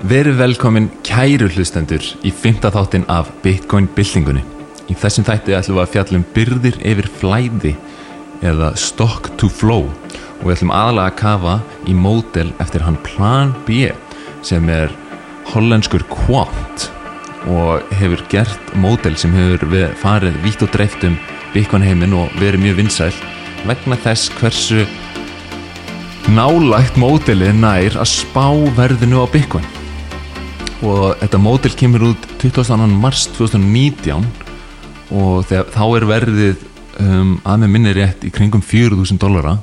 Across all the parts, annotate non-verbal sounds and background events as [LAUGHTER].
Verið velkomin kæru hlustendur í fymta þáttin af Bitcoin-byltingunni. Í þessum þætti ætlum við að fjallum byrðir yfir flæði eða stock to flow og við ætlum aðalega að kafa í mótel eftir hann Plan B sem er hollenskur Quant og hefur gert mótel sem hefur farið vítt og dreift um Bitcoin heiminn og verið mjög vinsæl vegna þess hversu nálægt mótelið nær að spá verðinu á Bitcoin og þetta mótil kemur út 22. mars 2019 og þegar, þá er verðið um, að með minni rétt í kringum 4.000 dollara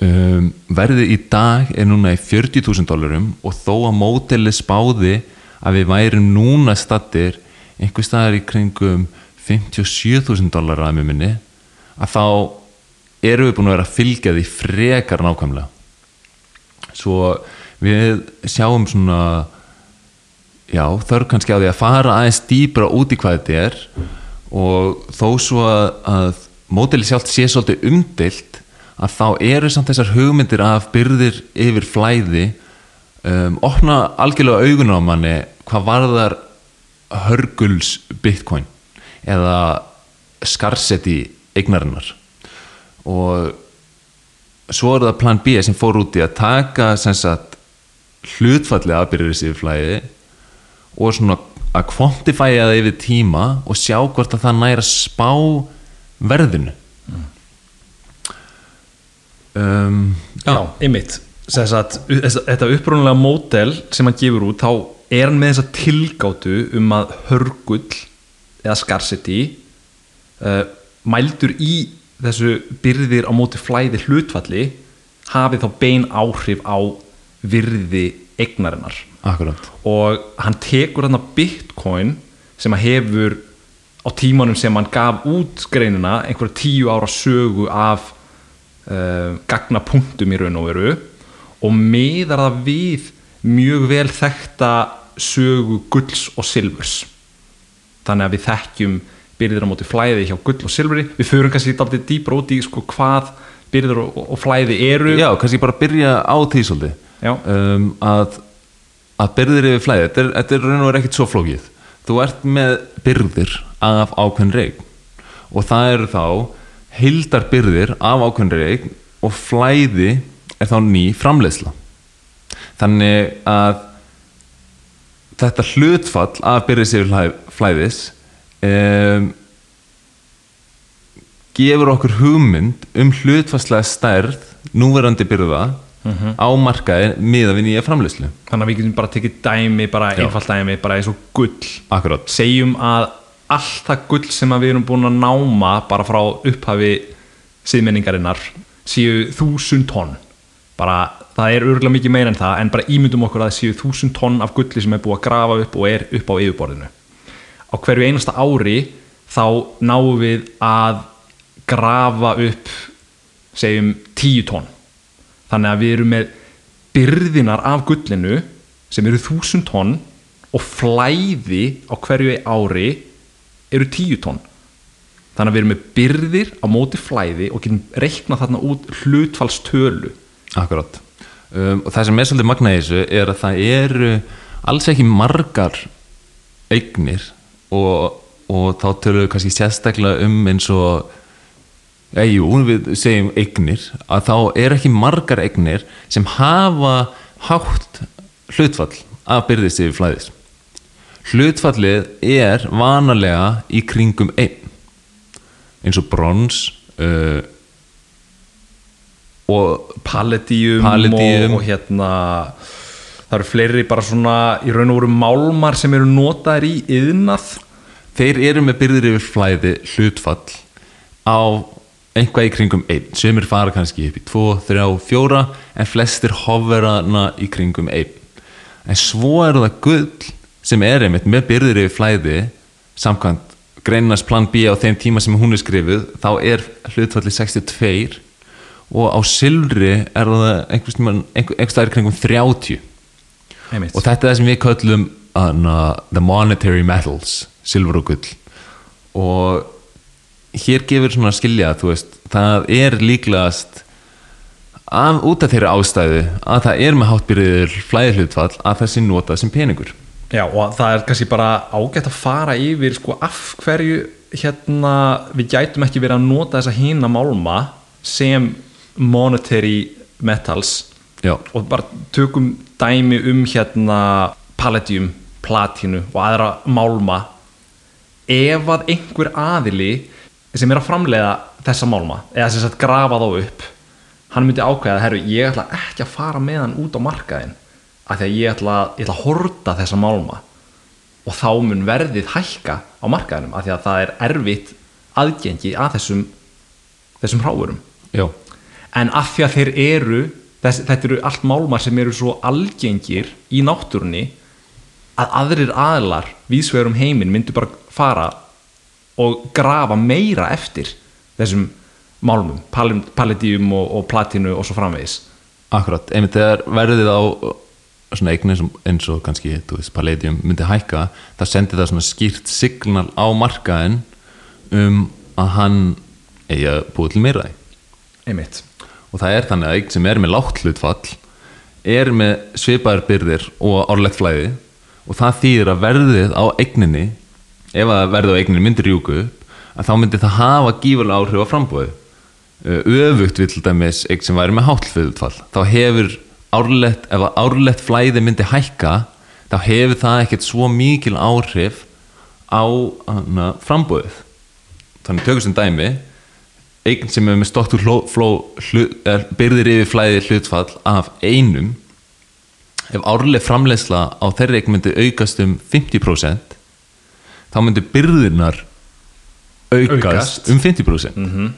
um, verðið í dag er núna í 40.000 dollarum og þó að mótilið spáði að við værum núna stattir einhver staðar í kringum 57.000 dollara að með minni að þá erum við búin að vera að fylgja því frekar nákvæmlega svo við sjáum svona já, þarf kannski á því að fara aðeins dýbra út í hvað þetta er og þó svo að, að mótili sjálft sé svolítið umdilt að þá eru samt þessar hugmyndir af byrðir yfir flæði um, opna algjörlega augun á manni hvað varðar hörguls bitcoin eða skarsetti eignarinnar. Og svo er það plan B sem fór út í að taka sagt, hlutfalli aðbyrðir yfir flæði og svona að kvantifæja það yfir tíma og sjá hvort að það næra spá verðinu mm. um, Já, að, þetta upprónulega mótel sem hann gefur út, þá er hann með þessa tilgáttu um að hörgull eða scarcity uh, mældur í þessu byrðir á móti flæði hlutfalli hafi þá bein áhrif á virði eignarinnar Akkurat. og hann tekur þarna bitcoin sem að hefur á tímanum sem hann gaf út greinina einhverja tíu ára sögu af uh, gagnapunktum í raun og veru og miðar það við mjög vel þekta sögu gulls og silvers þannig að við þekkjum byrðir á móti flæði hjá gull og silveri við förum kannski alltaf dýbra út í sko, hvað byrðir og, og flæði eru. Já, kannski bara byrja á því svolítið. Um, að að byrðir yfir flæði, þetta er, þetta er raun og verið ekkert svo flókið. Þú ert með byrðir af ákveðin reygn og það eru þá hildar byrðir af ákveðin reygn og flæði er þá ný framleiðsla. Þannig að þetta hlutfall af byrðis yfir flæðis um, gefur okkur hugmynd um hlutfallslega stærð núverandi byrða mm -hmm. á markaði miða við nýja framleyslu þannig að við getum bara tekið dæmi bara einfalt dæmi, bara eins og gull. Akkurát. segjum að allt það gull sem við erum búin að náma bara frá upphafi síðmenningarinnar séu þúsund tonn. Bara það er örgulega mikið meira en það en bara ímyndum okkur að það séu þúsund tonn af gulli sem er búið að grafa upp og er upp á yfirborðinu. Á hverju einasta ári þá náum við að grafa upp segjum tíu tonn þannig að við erum með byrðinar af gullinu sem eru þúsund tonn og flæði á hverju ári eru tíu tonn. Þannig að við erum með byrðir á móti flæði og getum reiknað þarna út hlutfallstölu. Akkurát um, og það sem er svolítið magna í þessu er að það eru alls ekki margar eignir og, og þá tölur við kannski sérstaklega um eins og ja, jú, við segjum eignir að þá er ekki margar eignir sem hafa hátt hlutfall af byrðist yfir flæðis hlutfallið er vanalega í kringum einn eins og brons uh, og palladium. Og, og hérna það eru fleiri bara svona í raun og veru málmar sem eru notaðir í yðnað þeir eru með byrðir yfir flæði hlutfall á einhvað í kringum einn, sömur fara kannski upp í 2, 3, 4 en flestir hoverana í kringum einn. En svo er það gull sem er einmitt með byrðir yfir flæði samkvæmt greinast plan B á þeim tíma sem hún er skrifuð þá er hlutfalli 62 og á silfri er það einhvers einhvers staðir kringum 30 einmitt. og þetta er það sem við köllum uh, the monetary metals silfur og gull. Og hér gefur svona skilja veist, það er líklegast af, út af þeirri ástæðu að það er með háttbyrðir flæðihlutfall að það sé notað sem peningur. Já, og það er kannski bara ágætt að fara yfir sko af hverju hérna við gætum ekki verið að nota þessa hína málma sem monetary metals. Já, og bara tökum dæmi um hérna palladium, platínu og aðra málma. Ef að einhver aðili sem er að framleiða þessa málma eða sem sagt grafa þá upp hann myndi ákveða herru, ég ætla ekki að fara með hann út á markaðin af því að ég ætla, ég ætla að horta þessa málma. Og þá mun verðið hækka á markaðinum af því að það er erfitt aðgengi að þessum þessum hráurum. Já, en af því að þeir eru þess, þetta eru allt málmar sem eru svo algengir í náttúrunni að aðrir aðlar vísvegurum heiminn myndu bara fara og grafa meira eftir þessum málmum palladium og, og platinu og svo framvegis. Akkurat einmitt þegar verðið á svona eignir eins og, eins og kannski palladium myndi hækka það sendi það svona skýrt signal á markaðin um að hann eigi að búið til meira. Einmitt. Og það er þannig að eign sem er með lágt hlutfall er með svipaðar byrðir og árlegt flæði og það þýðir að verðið á eigninni ef að verðið á eigninni myndir rjúku að þá myndir það hafa gífurlega áhrif á frambúið öfugt við til dæmis eign sem væri með hátt hlutfall þá hefur árlegt ef að árlegt flæði myndi hækka þá hefur það ekkert svo mikil áhrif á frambúið þannig tökum sem dæmi eign sem er með er, byrðir yfir flæði hlutfall af einum ef árleg framleiðsla á þeirri eign myndi aukast um 50% þá myndi byrðirnar aukast, Aukast. um 50% -hmm.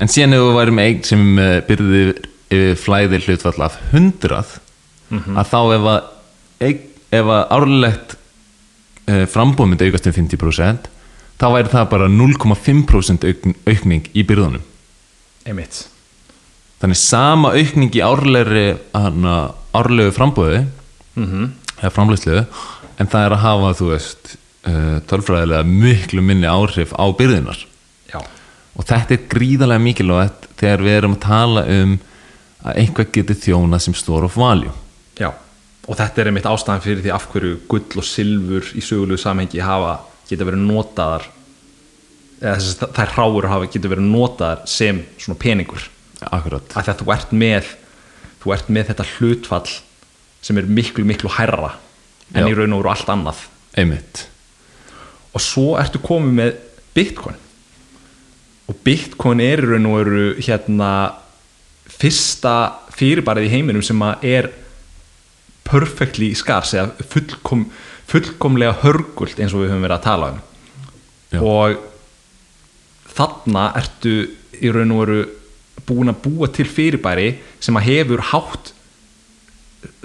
en síðan ef við værum eign sem byrðir yfir flæði hlutfall af 100 að þá ef að, ef að árlegt uh, frambúð myndi aukast um 50% þá væri það bara 0,5% aukn, aukning í byrðunum. Einmitt. Þannig sama aukning í árlegri árlegu frambúði mm eða framleiðslu en það er að hafa þú veist uh, tölfræðilega miklu minni áhrif á byrðunar já, og þetta er gríðarlega mikilvægt þegar við erum að tala um að einhver getur þjóna sem store of value. Já. Og þetta er einmitt ástæðan fyrir því af hverju gull og silfur í sögulegu samhengi hafa geta verið notaðar eða þess að þær hráur hafa geta verið notaðar sem svona peningur. Akkurat, að þetta ert með þú ert með þetta hlutfall sem er miklu miklu hærra en Já. í raun og veru allt annað. Einmitt og svo ertu komið með bitcoin. Og bitcoin er í raun og veru hérna fyrsta fyrirbærið í heiminum sem að er perfectly skars eða fullkom, fullkomlega hörgult eins og við höfum verið að tala um. Já. og þarna ertu í raun og veru búin að búa til fyrirbæri sem að hefur hátt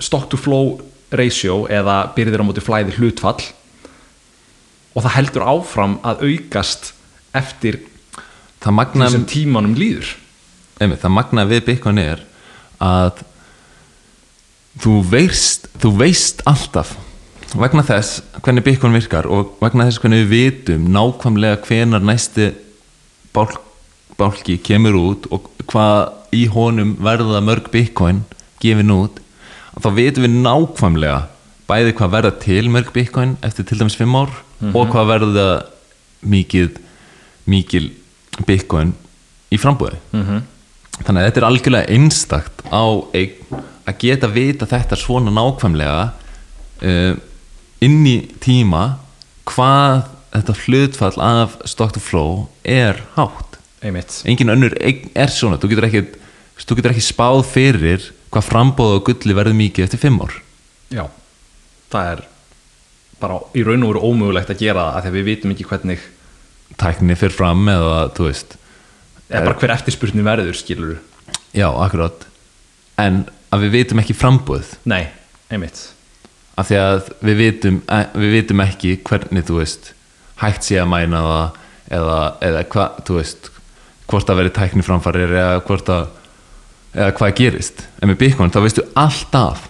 stock to flow ratio eða byrðir á móti flæði hlutfall og það heldur áfram að aukast eftir magna, því sem tímanum líður. Einmitt, það magna við Bitcoin er að þú veist, þú veist alltaf vegna þess hvernig Bitcoin virkar og vegna þess hvernig við vitum nákvæmlega hvenar næsti bálk, bálki kemur út og hvað í honum verða mörg Bitcoin gefin út þá vitum við nákvæmlega bæði hvað verða til mörg Bitcoin eftir til dæmis 5 ár og hvað verða mikið mikil Bitcoin í frambúði -hmm. þannig að þetta er algjörlega einstakt á að geta vita þetta svona nákvæmlega uh, inn í tíma hvað þetta hlutfall af stock to flow er hátt. Einmitt. Engin önnur er svona. Þú getur ekki, þú getur ekki spáð fyrir hvað frambóð og gulli verður mikið eftir fimm ár. Já, það er bara í raun og veru ómögulegt að gera það af því að við vitum ekki hvernig tækni fyrir fram eða þú veist eða bara hver eftirspurnin verður skilur já, akkurát en að við vitum ekki frambóð nei, einmitt. Af því að við vitum, eh, við vitum ekki hvernig þú veist hægt sé að mæna það eða, eða hvað, þú veist hvort það verið tækni framfarir eða hvort að eða hvað gerist. En með Bitcoin þá veistu alltaf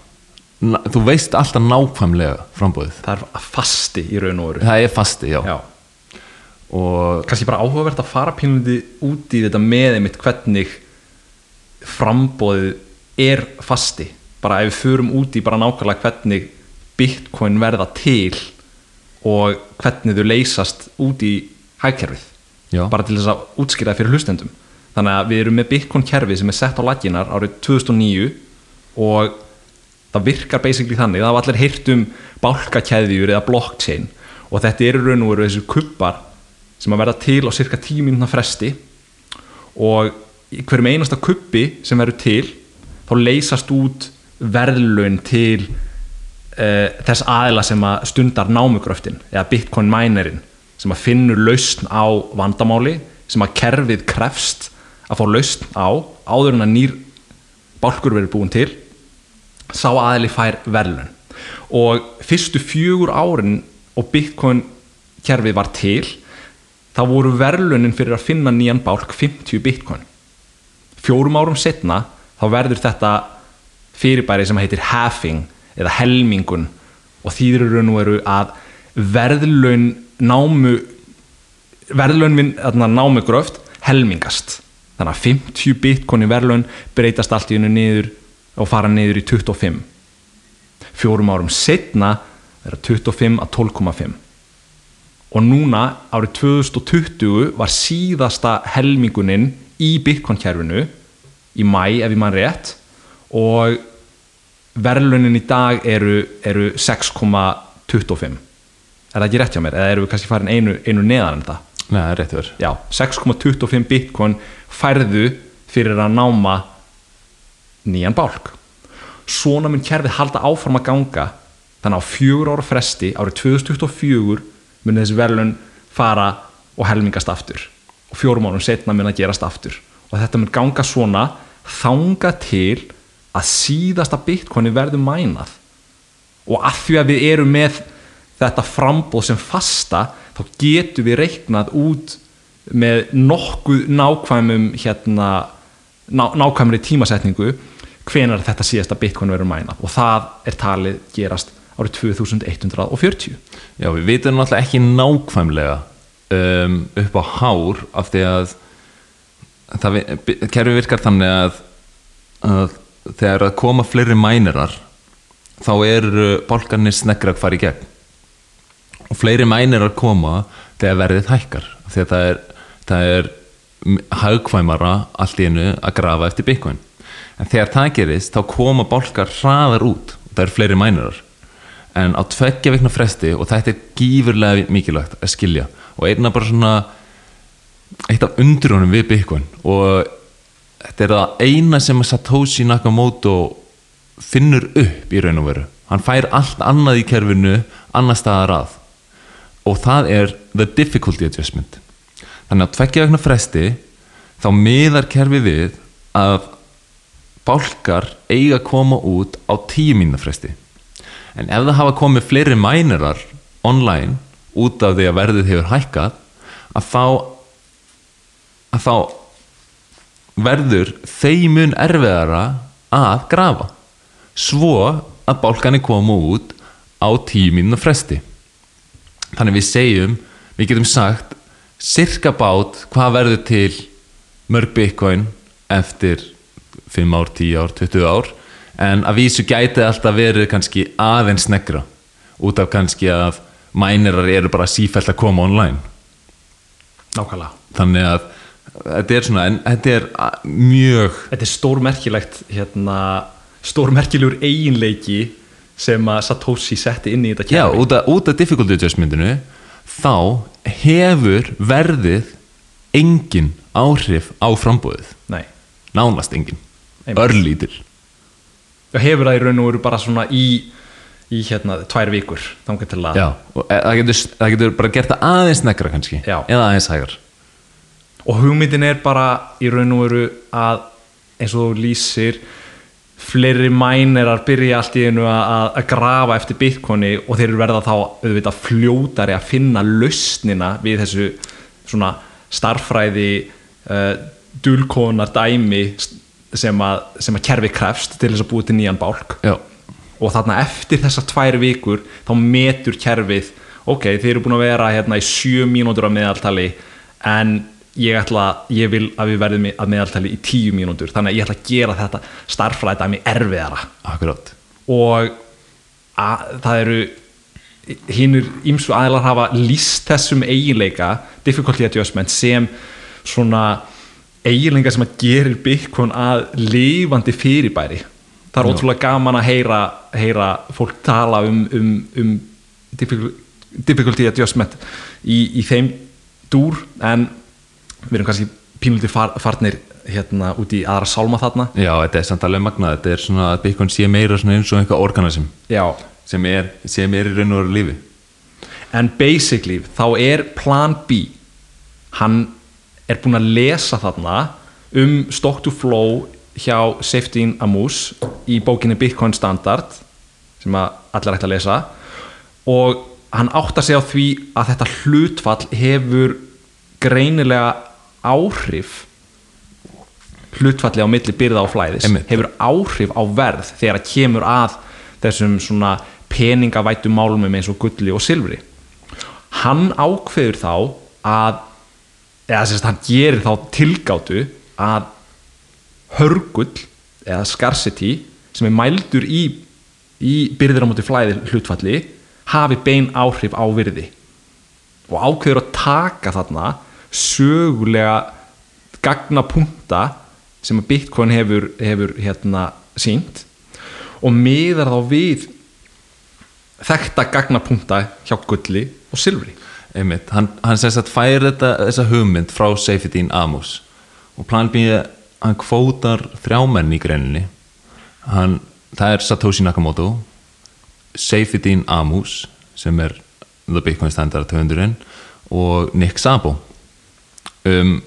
þú veist alltaf nákvæmlega frambóðið það er fasti í raun og veru. Það er fasti, já, já, og kannski bara áhugavert að fara pínundi út í þetta með einmitt hvernig frambóðið er fasti. Bara ef við förum út í bara nákvæmlega hvernig bitcoin verða til og hvernig þau leysast út í hægkerfið Já. bara til þess að útskýra fyrir hlustendum. Þannig að við erum með bitcoin kerfi sem er sett á laginar árið 2009 og það virkar basically þannig, það var allir heyrt um bálkakeðjur eða blockchain. Og þetta eru raun og veru þessu kubbar sem að verða til á cirka 10 mínúna fresti. Og hverjum einasta kubbi sem verður til þá leysast út verðlun til uh, þess aðila sem að stundar námugröftin eða bitcoin minerinn sem að finnur lausn á vandamáli sem að kerfið krefst að fá lausn á áður en að nýr bálkur verður búin til sá aðili fær verðlun og fyrstu fjögur árin og bitcoin kerfið var til þá voru verðlunin fyrir að finna nýjan bálk 50 bitcoin. Fjórum árum setna þá verður þetta fyrirbæri sem heitir halving eða helmingun og þýður raun og veru að verðlaun námu verðlaun við þarna, námugröft helmingast. Þannig að 50 bitcoin í verðlaun breytast allt í hennu niður og fara niður í 25 fjórum árum setna er það 25 að 12,5 og núna árið 2020 var síðasta helmingunin í bitcoin kerfinu í mæ ef ég mann rétt og verðlunin í dag eru, eru 6,25 er það ekki rétt hjá mér? Eða eru við kannski farin einu, einu neðan en það? Nei, það er rétt já, 6,25 bitcoin færðu fyrir að náma nýjan bálk. Svona mun kerfið halda áfram að ganga þannig á fjögur ára fresti árið 2024 mun þessi verðlun fara og helmingast aftur. Og fjórum árum setna mun að gerast aftur. Og þetta mun ganga svona þanga til að síðasta bitcoini verður mænað. Og að því að við erum með þetta frambóð sem fasta þá getum við reiknað út með nokkuð nákvæmum hérna, ná, nákvæmri tímasetningu hvenar þetta síðasta bitcoin verður mænað og það er talið gerast árið 2140 Já, við vitum náttúrulega ekki nákvæmlega um, upp á hár af því að kerfi virkar þannig að, að þegar að koma fleiri mænirar þá eru bálkarnir snegra að fara í gegn. Og fleiri mænirar koma þegar verðið hækkar því að það er, það er hagkvæmara allt í einu að grafa eftir bitcoin. En þegar það gerist þá koma bálkar hraðar út. Og það eru fleiri mænirar en á tveggja vikna fresti og þetta er gífurlega mikilvægt að skilja og einna bara svona eitt af undrunum við Bitcoin og þetta er það eina sem Satoshi Nakamoto finnur upp í raun og veru. Hann fær allt annað í kerfinu annar staðar að. Og það er the difficulty adjustment þannig að tveggja vegna fresti þá miðar kerfi við að bálkar eiga að koma út á tíu mínuna fresti. En ef það hafa komið fleiri mænerar online út af því að verðið hefur hækkað að þá að þá verður þeimun erfiðara að grafa. Svo að bálkanir koma út á tíminu fresti. Þannig við segjum við getum sagt cirka bát hvað verður til mörg bitcoin eftir 5 ár, 10 ár, 20 ár? En að vísu gæti alltaf verið kannski aðeins snegra út af kannski að mænirar eru bara sífælt að koma online. Nákvæmlega. Þannig að þetta er svona en þetta er mjög Þetta er stórmerkilegt hérna, stórmerkilegur eiginleiki sem að Satoshi setti inn í þetta já, kerfi. út af, út af difficulty adjustmentinu þá hefur verðið engin áhrif á frambúðið Nei, nánast engin, Einmitt. örlítil. Og hefur það í raun og veru bara svona í, í hérna, tvær vikur þangar til að já, og e- það getur, það getur bara gert það aðeins negra kannski Já. eða aðeins hægar. Og hugmyndin er bara í raun og veru að eins og þú lýsir fleiri mænerar byrja allt í einu að, grafa eftir bitcoini og þeir verða þá auðvitað fljótari að finna lausnina við þessu svona starffræði uh, dulkonar dæmi sem að, sem að kerfi krefst til þess að búið til nýjan bálk. Já, og þarna eftir þessar tvær vikur þá metur kerfið ok, þið eru búin að vera hérna í sjö mínútur á meðaltali en ég ætla, ég vil að við verðum að meðaltali í tíu mínútur þannig að ég ætla að gera þetta starffræði dæmi erfiðara. Akkurát og að, það eru hinnur ímsu aðlar hafa líst þessum eiginleika difficulty adjustment sem svona eiginleika sem að gerir Bitcoin að lifandi fyrirbæri. Það er Já. ótrúlega gaman að heyra, heyra fólk tala um, um, um difficul- difficulty adjustment í, í þeim dúr en við erum kannski pínlítið far, farnir hérna út í aðra sálma þarna. Já, þetta er samt alveg magnað. Þetta er svona að Bitcoin sé meira eins og einhver organism já. sem er, sem er í raun og veru lífi. En basically þá er plan B. Hann er búinn að lesa þarna um stock to flow hjá Safety Amus í bókinni Bitcoin Standard sem að allir ætti að lesa. Og hann áttar sig á því að þetta hlutfall hefur greinilega áhrif hlutfalli á milli byrða og flæðis Einmitt. hefur áhrif á verð þegar það kemur að þessum svona peningavætum málumum eins og gulli og silfri hann ákveður þá að eða sérst hann gerir þá tilgátu að hörgull eða scarcity sem er mældur í, í byrðir á móti flæði hlutfalli hafi bein áhrif á virði og ákveður að taka þarna sögulega gagna punta sem að Bitcoin hefur, hefur hérna sínt og miðar þá við þekkta gagnapunta hjá gulli og silfri. Einmitt, hann, hann sem sagt fær þetta, þessa hugmynd frá Seyfedin Amos og plan B hann kvótar þrjá menn í greininni. Hann, það er Satoshi Nakamoto Seyfedin Amos sem er The Bitcoin Standard 200 og Nick Szabo um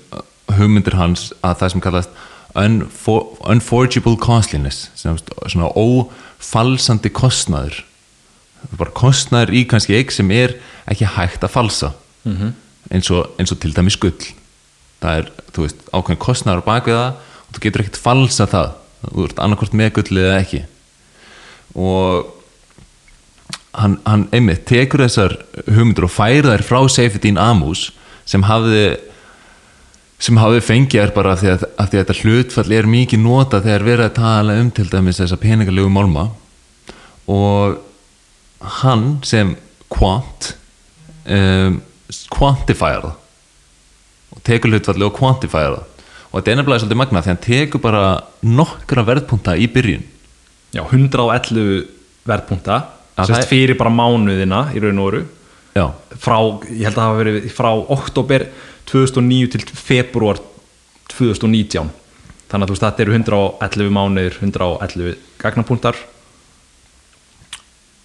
hugmyndir hans að það sem kallast unfor, unforgeable costliness sem sagt svona ófalsandi kostnaður. Bara kostnaður í kannski eik sem er ekki hægt að falsa. -hmm. eins, og, eins og til dæmis gull. Það er, þú veist, ákveðin kostnaður á bakvið það og þú getur ekkert falsa það. Þú ert annarkvort með gull eða ekki. Og hann, hann einmitt tekur þessar hugmyndur og færa þær frá Seyfedin Amus sem hafði sem hafði fengið er bara af því að, að því að þetta hlutfall er mikið nota þegar verið að tala um til dæmis þessa peningalegu málma. Og hann sem quant um, quantifæra það. Og tekur hlutfalli og quantifæra það. Og þetta er nefnilega svolítið magna því hann tekur bara nokkra verðpunta í byrjun. Já, 111 verðpunta sérst fyrir bara mánuðina í raun og oru já, frá, ég held að það hafa verið frá oktober 2009 til februar 2019 þannig að þú veist þetta eru 111 mánuðir 111 gagnapunktar.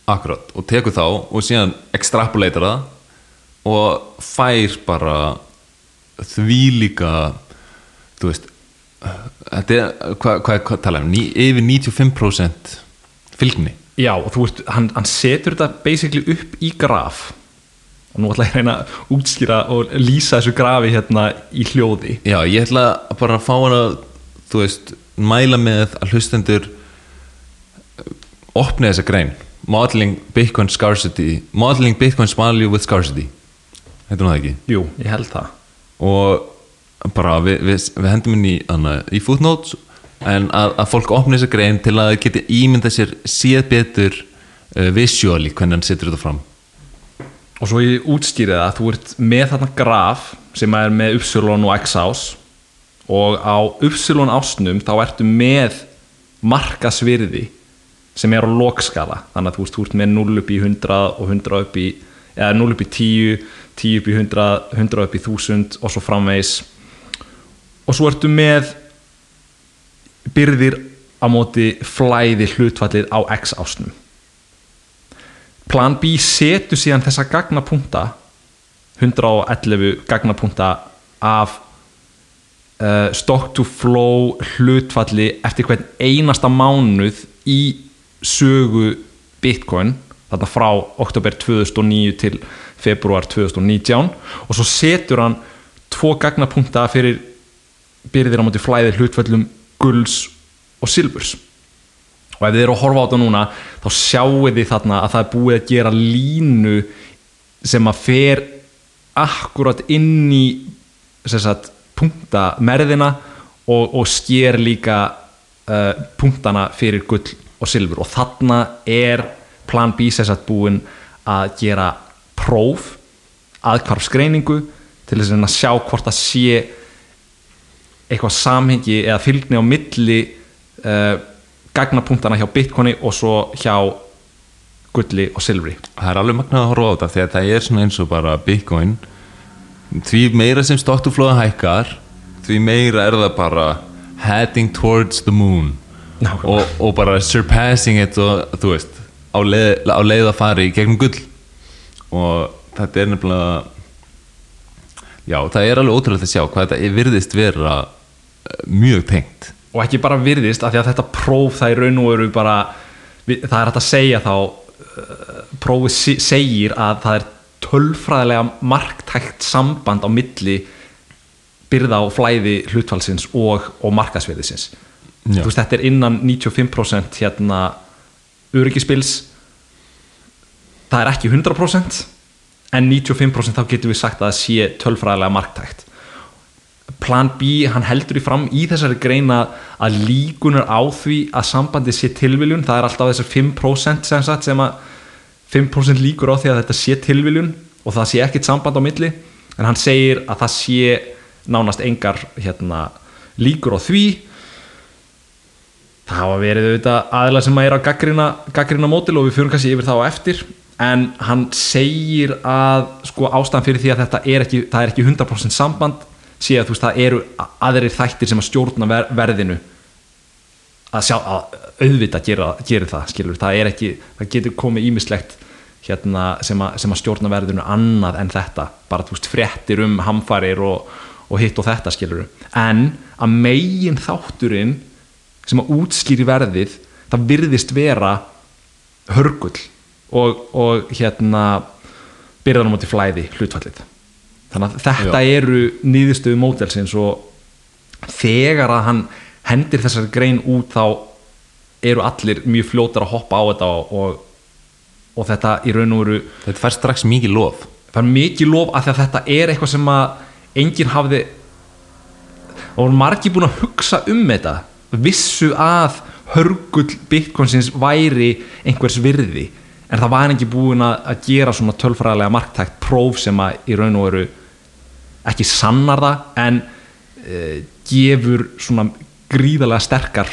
Akkurat og tekur þá og síðan extrapolator það og fær bara því líka þú veist þetta er, hvað hva, hva, tala um, ný, yfir 95% fylgni. Já og þú veist, hann, hann setur þetta basically upp í graf og nú ætla ég að reyna að útskýra og lýsa þessu grafi hérna í hljóði. Já, ég ætla að bara að fá hann að þú veist, mæla með að hlustendur opni þessa grein. Modeling Bitcoin Scarcity Modeling Bitcoin's Value with Scarcity. Hún það ekki? jú, ég held það. Og bara við, við, við hendum inn í, hana, í footnotes en að, að fólk opni þessa grein til að geti ímynda sér séð betur uh, visually hvernig hann setur þetta fram og svo ég útskýri það þú ert með þarna graf sem er með Upsilon og X-ás og á Upsilon ásnum þá ertu með markasvirði sem er á lokskala. Þannig að þú veist, þú ert með 0 upp í 100 og 100 upp í eða 0 upp í 10, 10 upp í 100 100 upp í 1000 og svo framvegis. Og svo ertu með byrðir á móti flæði hlutfallið á X-ásnum Plan B setur síðan þessa gagnapunta 111 gagnapunta af uh, stock to flow hlutfalli eftir hvern einasta mánuð í sögu Bitcoin þarna frá oktober 2009 til februar 2019 og svo setur hann tvo gagnapunta fyrir byrðir á móti flæðir hlutfallum gulls og silfurs og ef þið eru að horfa á þetta núna þá sjáu þið þarna að það er búið að gera línu sem að fer akkurat inn í sagt, punkta merðina og, og sker líka uh, punktana fyrir gull og silfur. Og þarna er plan B sem sagt búin að gera próf aðkvarfsgreiningu til þess að að sjá hvort það sé eitthvað samhengi eða fylgni á milli uh, gagnapunktana hjá bitcoini og svo hjá gulli og silfri. Það er alveg magnað að horfa á þetta því að það er svona eins og bara bitcoin. Því meira sem stoktuflóða hækkar því meira er það bara heading towards the moon. Og, og bara surpassing it og þú veist á leið, á leið að fara í gegnum gull. Og þetta er nefnilega já það er alveg ótrúlega að sjá hvað þetta virðist vera eh, mjög tengt og ekki bara virðist af því að þetta próf það í raun og veru bara það er hægt að segja þá uh, prófið se- segir að það er tölfræðilega marktækt samband á milli byrða og flæði hlutfalsins og, og þú veist þetta er innan 95% hérna öryggispils það er ekki 100% en 95% þá getum við sagt að það sé tölfræðilega marktækt plan B, hann heldur í fram í þessari greina að líkunar á því að sambandi sé tilviljun. Það er alltaf þessar 5% sem, sagt, sem að 5% líkur á því að þetta sé tilviljun og það sé ekkit samband á milli. En hann segir að það sé nánast engar hérna, líkur á því. Það hafa verið auðvitað aðila sem er að gaggrina, gaggrina mótil og við fyrir kannski yfir það á eftir. En hann segir að sko ástæðan fyrir því að þetta er ekki er ekki 100% samband sé að þú veist það eru aðrir þættir sem að stjórna ver, verðinu að sjá að auðvitað gera, gera það skilur, það er ekki, það getur komið ímislegt hérna sem að, sem að stjórna verðinu annað en þetta. Bara þú veist fréttir um hamfarir og, og hitt og þetta skilur. En að megin þátturinn sem að útskýri verðið það virðist vera hörgull og, og hérna byrðan á móti flæði hlutfallið þannig að þetta Já. eru nýðustöðu mótelsins og þegar að hann hendir þessari grein út þá eru allir mjög fljótar að hoppa á þetta og, og, þetta í raun og veru þetta fær strax mikið lof er mikið lof að, að þetta er eitthvað sem að enginn hafði og voru margir búin að hugsa um þetta vissu að hörgull bitcoinsins væri einhvers virði en það var ekki búin að, að gera svona tölfræðilega marktækt próf sem að í raun og veru ekki sannar það en uh, gefur svona gríðarlega sterkar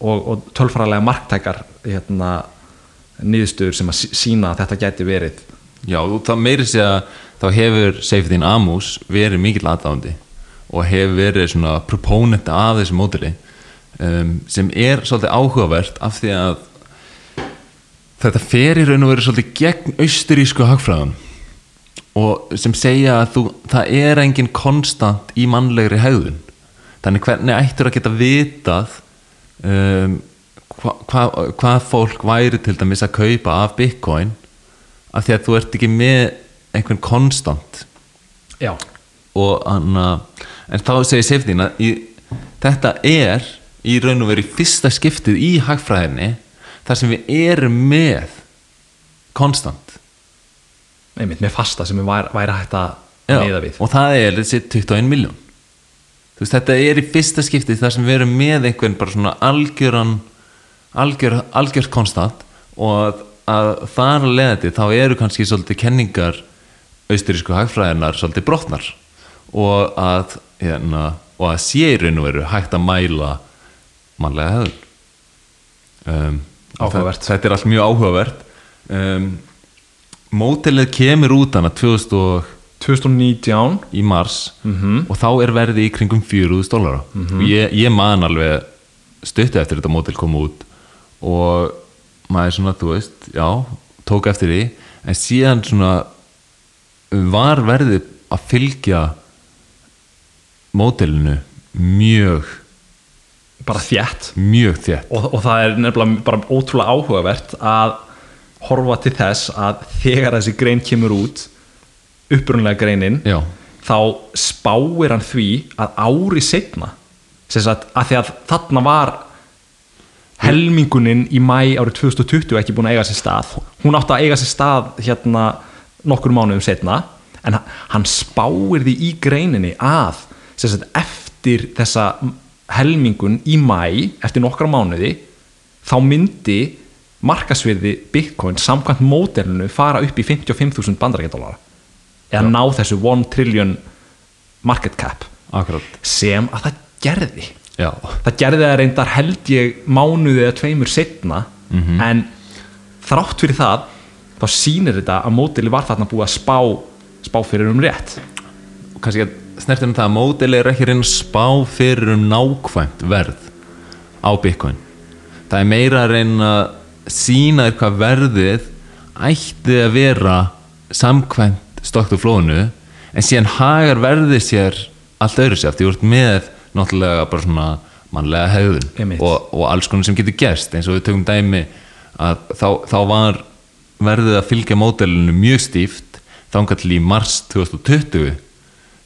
og, og tölfræðilega marktækar hérna, niðurstöður sem að sí- sína að þetta gæti verið. Já, það meiri sé að þá hefur Seyfðin Amus verið mikill aðdáðandi og hefur verið svona proponent af þessu mótili um, sem er svolítið áhugavert af því að þetta fer í raun og verið svolítið gegn austurísku hagfræðan og sem segja að þú, það er engin konstant í mannlegri hegðun. Þannig hvernig ættur að geta vitað um, hva, hva, hvað fólk væri til dæmis að kaupa af bitcoin af því að þú ert ekki með einhvern konstant? Já, og anna, en þá segir Sefdín að í, þetta er í raun og veru fyrsta skiptið í hagfræðinni þar sem við erum með konstant einmitt með fasta sem væri, væri hægt að Já, miða við. og það er þessi 21 miljón veist þetta er í fyrsta skiptið þar sem við erum með einhvern bara svona algjöran algjör, algjört konstant og að, að þar að leiðandi þá eru kannski svolítið kenningar austurísku hagfræðinar svolítið brotnar og að hérna, og að sé í raun og veru hægt að mæla mannlega hefðun um, Áhugavert. þetta, þetta er allt mjög áhugavert. Um, mótilið kemur út hana 2000 og 2019 í mars og þá er verði í kringum 4.000 dólara og ég, ég man alveg stutti eftir þetta mótil kom út og maður svona, þú veist, já tók eftir því, en síðan svona var verðið að fylgja mótilinu mjög bara þjætt mjög þétt. Og, og það er nefnilega bara ótrúlega áhugavert að horfa til þess að þegar þessi grein kemur út upprunlega greinin já, þá spáir hann því að ári sem sagt að því að þarna var helmingunin í mæ árið 2020 ekki búin að eiga sér stað. Hún átti að eiga sér stað hérna nokkur mánuðum setna en hann spáir því í greininni að sagt, eftir þessa helmingun í mæ eftir nokkra mánuði þá myndi markasvirði bitcoin samkvæmt módelinu fara upp í 55.000 bandarækjadólara eða ná þessu 1 trillion market cap. Akkurat. Sem að það gerði. Já, það gerði það reyndar held ég mánuði eða tveimur setna en þrátt fyrir það þá sýnir þetta að mótili var þarna búið að spá spá fyrir um rétt. Og kannski að snertir um það að módeli er ekki að reyna að spá fyrir um nákvæmt verð á bitcoin. Það er meira að reyna að sína þér hvað verðið ætti að vera samkvæmt stokkt og flónu en síðan hagar verðið sér allt öðru sér, því þú ert með náttúrulega bara svona mannlega hegðun og, og alls konar sem getur gerst. Eins og við tökum dæmi að þá, þá var verðið að fylgja módelinu mjög stíft þangað til í mars 2020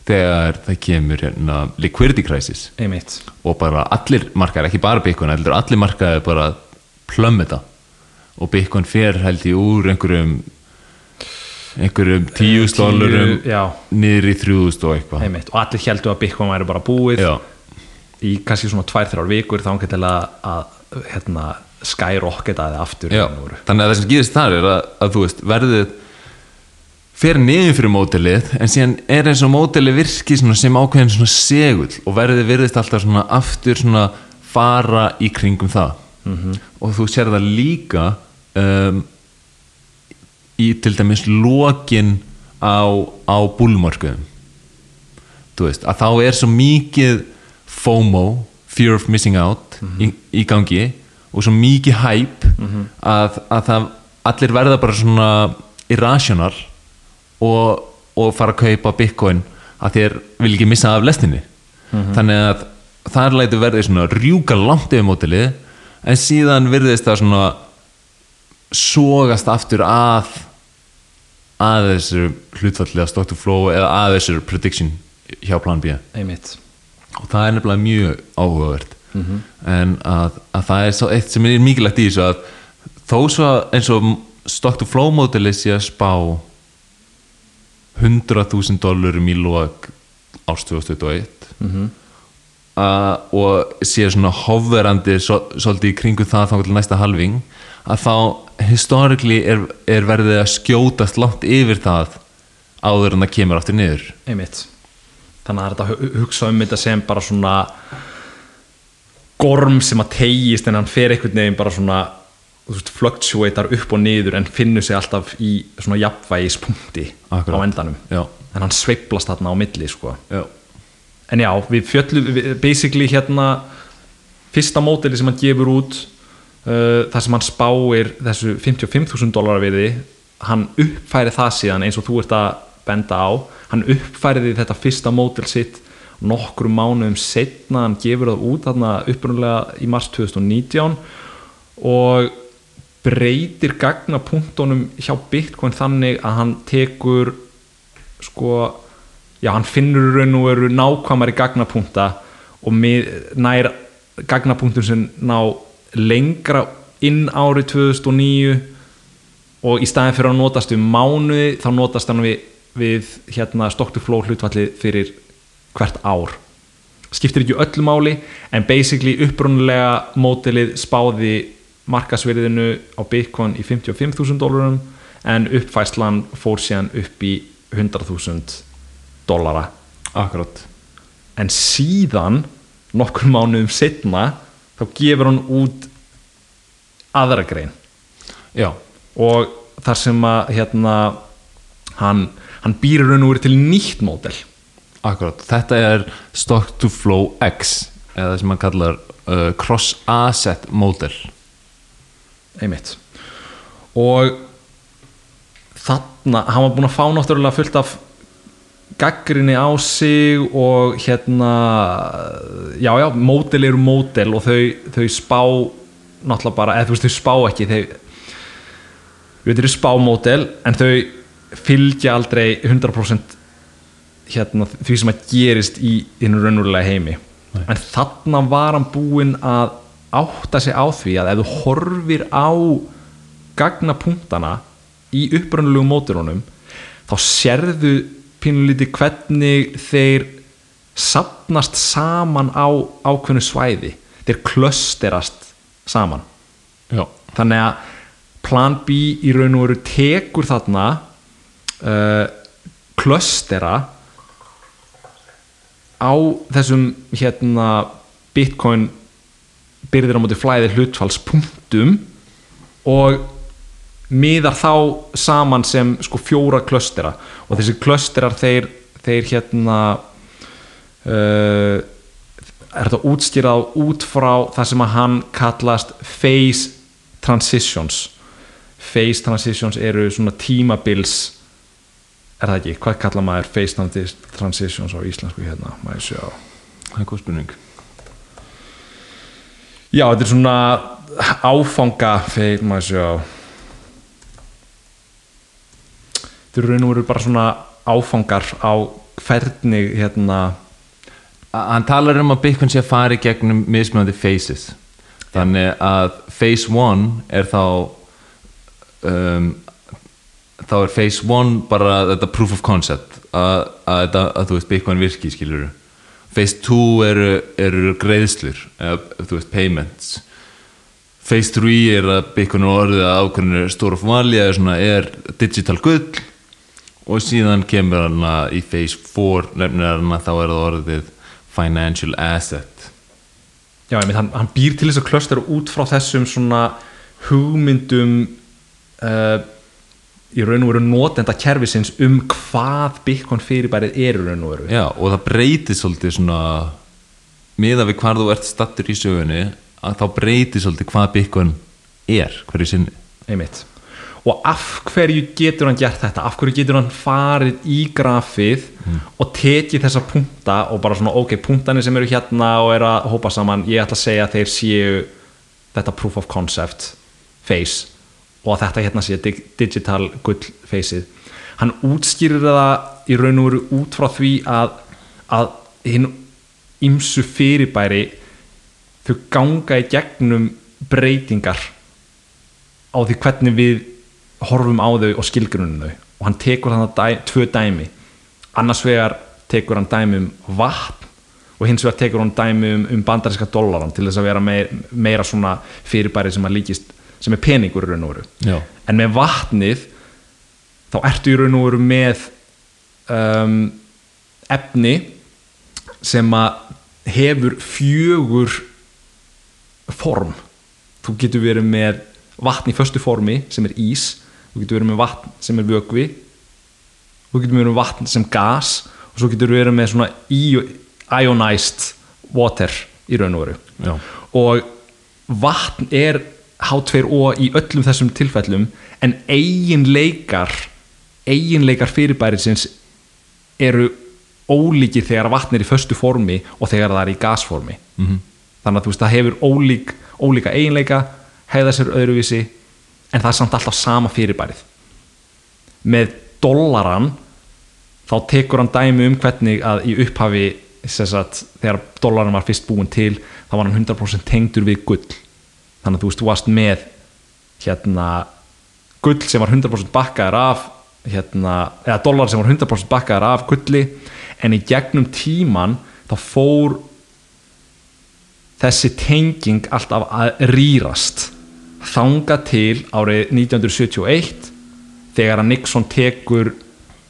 þegar það kemur hérna, liquidity crisis. Einmitt. Og bara allir markaðir, ekki bara heldur allir markaðir bara plömmita og Bitcoin fer held ég úr einhverjum einhverjum tíu stólurum já, niður í þrjúðust og eitthvað. Og allir heldur að Bitcoin væri bara búið Já, í kannski svona tvær, þrjár vikur þá til að, að hérna, aftur raun og veru. þannig að það sem gerist þar er að, að þú veist, verðið fer niður fyrir mótilið en síðan er eins og mótilið virki sem ákveðin svona segull og verðið virðist alltaf svona aftur svona fara í kringum það. -hmm. og þú sér það líka um, í til dæmis lokin á, á búlmörkuðum. Þú veist, að þá er svo mikið FOMO, Fear of Missing Out í, í gangi og svo mikið hype að, að það allir verða bara svona irrational og, og fara að kaupa bitcoin að þér vil ekki missa af lestinni. Þannig að þar lætur verði svona rjúka langt yfir mótilið en síðan virðist það svona sogast aftur að að þessu hlutfallega stock to flow eða að þessu prediction hjá plan B. Einmitt. Og það er nefnilega mjög áhugavert. En að, að það er eitt sem er mikilvægt í þessu að þó svo eins og stock to flow mótili sé að spá 100.000 dólarum í lók árs 2021 Mhm. uh, og sé svona hoverandi svo, svolítið í kringu það þá til næsta halving að þá historically er, er verðið að skjótast langt yfir það áður en það kemur aftur niður. Einmitt. Þannig að það er þetta að hu- hugsa um þetta sem bara svona gorm sem að tegist en hann fer einhvern veginn bara svona fluctuatar upp og niður en finnur sig alltaf í svona jafnvægispunkti Akkurat. á endanum. Já, en hann sveiplast þarna á milli sko. já, en já, við fjöllum basically hérna fyrsta móteli sem hann gefur út þar sem hann spáir þessu 55.000 dólar virði hann uppfæri það síðan eins og þú ert að benda á. Hann uppfæriði þetta fyrsta mótel sitt nokkrum mánuðum setna hann gefur það út þarna upprunalega í mars 2019 og breytir gagnapunktunum hjá Bitcoin þannig að hann tekur sko já, hann finnur raun og veru nákvæmari gagnapunkta og mið, nær gagnapunktum sem ná lengra inn árið 2009 og í staðin fyrir að notast við mánuði þá notast hann við, við hérna stock to flow hlutfallið fyrir hvert ár. Skiptir ekki öllu máli en basically upprunulega mótilið spáði markasverðinu á Bitcoin í 55.000 dólarum en uppfæslan fór síðan upp í 100.000 dólara akkurat. En síðan nokkur mánuðum setna þá gefur hann út aðra grein. Já, og þar sem að hérna hann, hann býr raun og veru til nýtt módel. Akkurat. Þetta er stock to flow X eða það sem hann kallar uh, cross asset model. Einmitt. Og þarna, hann var búinn að fá náttúrulega fullt af gaggrinni á sig og hérna já já, módel eru módel og þau, þau spá náttúrulega bara, eða þú veist þau spá ekki þau við veitum spámódel en þau fylgja aldrei 100% hérna, því sem að gerist í þínu raunverulega heimi Nei. en þarna var hann búinn að átta sig á því að ef þú horfir á gagnapunktana í upprunalegu móturunum þá sérðu pínulítið hvernig þeir sapnast saman á ákveðnu svæði. Þeir klösterast saman. Já, þannig að plan B í raun og veru tekur þarna uh, klöstera á þessum hérna bitcoin byrðir á móti flæði hlutfallspunktum og miðar þá saman sem sko fjóra klöstera. Og þessi klösterar þeir, þeir hérna uh, er þetta útskýrað út frá það sem að hann kallast phase transitions. Phase transitions eru svona tímabils er það ekki, hvað kalla maður phase transi- transitions á íslensku hérna, maður sjá? Það er góð spurning. Já, þetta er svona áfanga maður sjá þetta eru raun og veru bara svona áfangar á hvernig hérna hann talar um að Bitcoin sé að fara í gegnum mismunandi phases. Þannig að phase 1 er þá um, þá er phase 1 bara þetta proof of concept að, að, að, þú veist Bitcoin virki skilur phase 2 eru, eru greiðslur eða, þú veist payments. Phase 3 er að Bitcoin orðið að ákveðinu eða svona er digital gull og síðan kemur hann að í phase 4 nefnir hann að þá er það orðið financial asset. Já, ég hann, hann býr til þess að klöster út frá þessum svona hugmyndum uh, í raun og veru notenda kerfisins um hvað Bitcoin fyrirbærið er í raun og veru. Já, og það breytir svolítið svona miða við hvar þú ert stattur í sögunni að þá breytir svolítið hvað Bitcoin er hverju sinni. Einmitt og af hverju getur hann gert þetta? Af hverju getur hann farið í grafið og tekið þessa punta og bara svona ok, puntanir sem eru hérna og eru að hópa saman, ég ætla að segja að þeir séu þetta proof of concept phase og að þetta hérna sé dig digital gull phaseið hann útskýrir það í raun og veru út frá því að, að hinn ymsu fyrirbæri þau ganga í gegnum breytingar á því hvernig við horfum á þau og skilgrunum þau. Og hann tekur þannig dæ, tvö dæmi. Annars vegar tekur hann dæmi um vatn og hins vegar tekur hann dæmi um, um bandarinska dollaran til þess að vera meir, meira svona fyrirbæri sem líkist sem er peningur í raun og veru. En með vatnið þá ertu í raun og veru með um, efni sem að hefur fjögur form. Þú getur verið með vatn í föstu formi sem er ís þú getur verið með vatn sem er vögvi þú getur verið með vatn sem gas. Og svo getur verið með svona io- ionized water í raun og veru. Og vatn er H2O í öllum þessum tilfellum en eiginleikar eiginleikar fyrirbærisins eru ólíkir þegar vatn er í föstu formi og þegar það er í gasformi. -hmm. þannig að þú veist það hefur ólík, ólíka eiginleika hegða sér öðruvísi en það er samt alltaf sama fyrirbærið. Með dollaran þá tekur hann dæmi um hvernig að í upphafi sagt, þegar dollarin var fyrst búin til þá var hann 100% tengdur við gull. Þannig að þú veist, þú varst með hérna gull sem var 100% bakkaður af hérna, eða dólar sem var 100% bakkaður af gulli en í gegnum tíman þá fór þessi tenging alltaf að rýrast þanga til árið 1971 þegar að Nixon tekur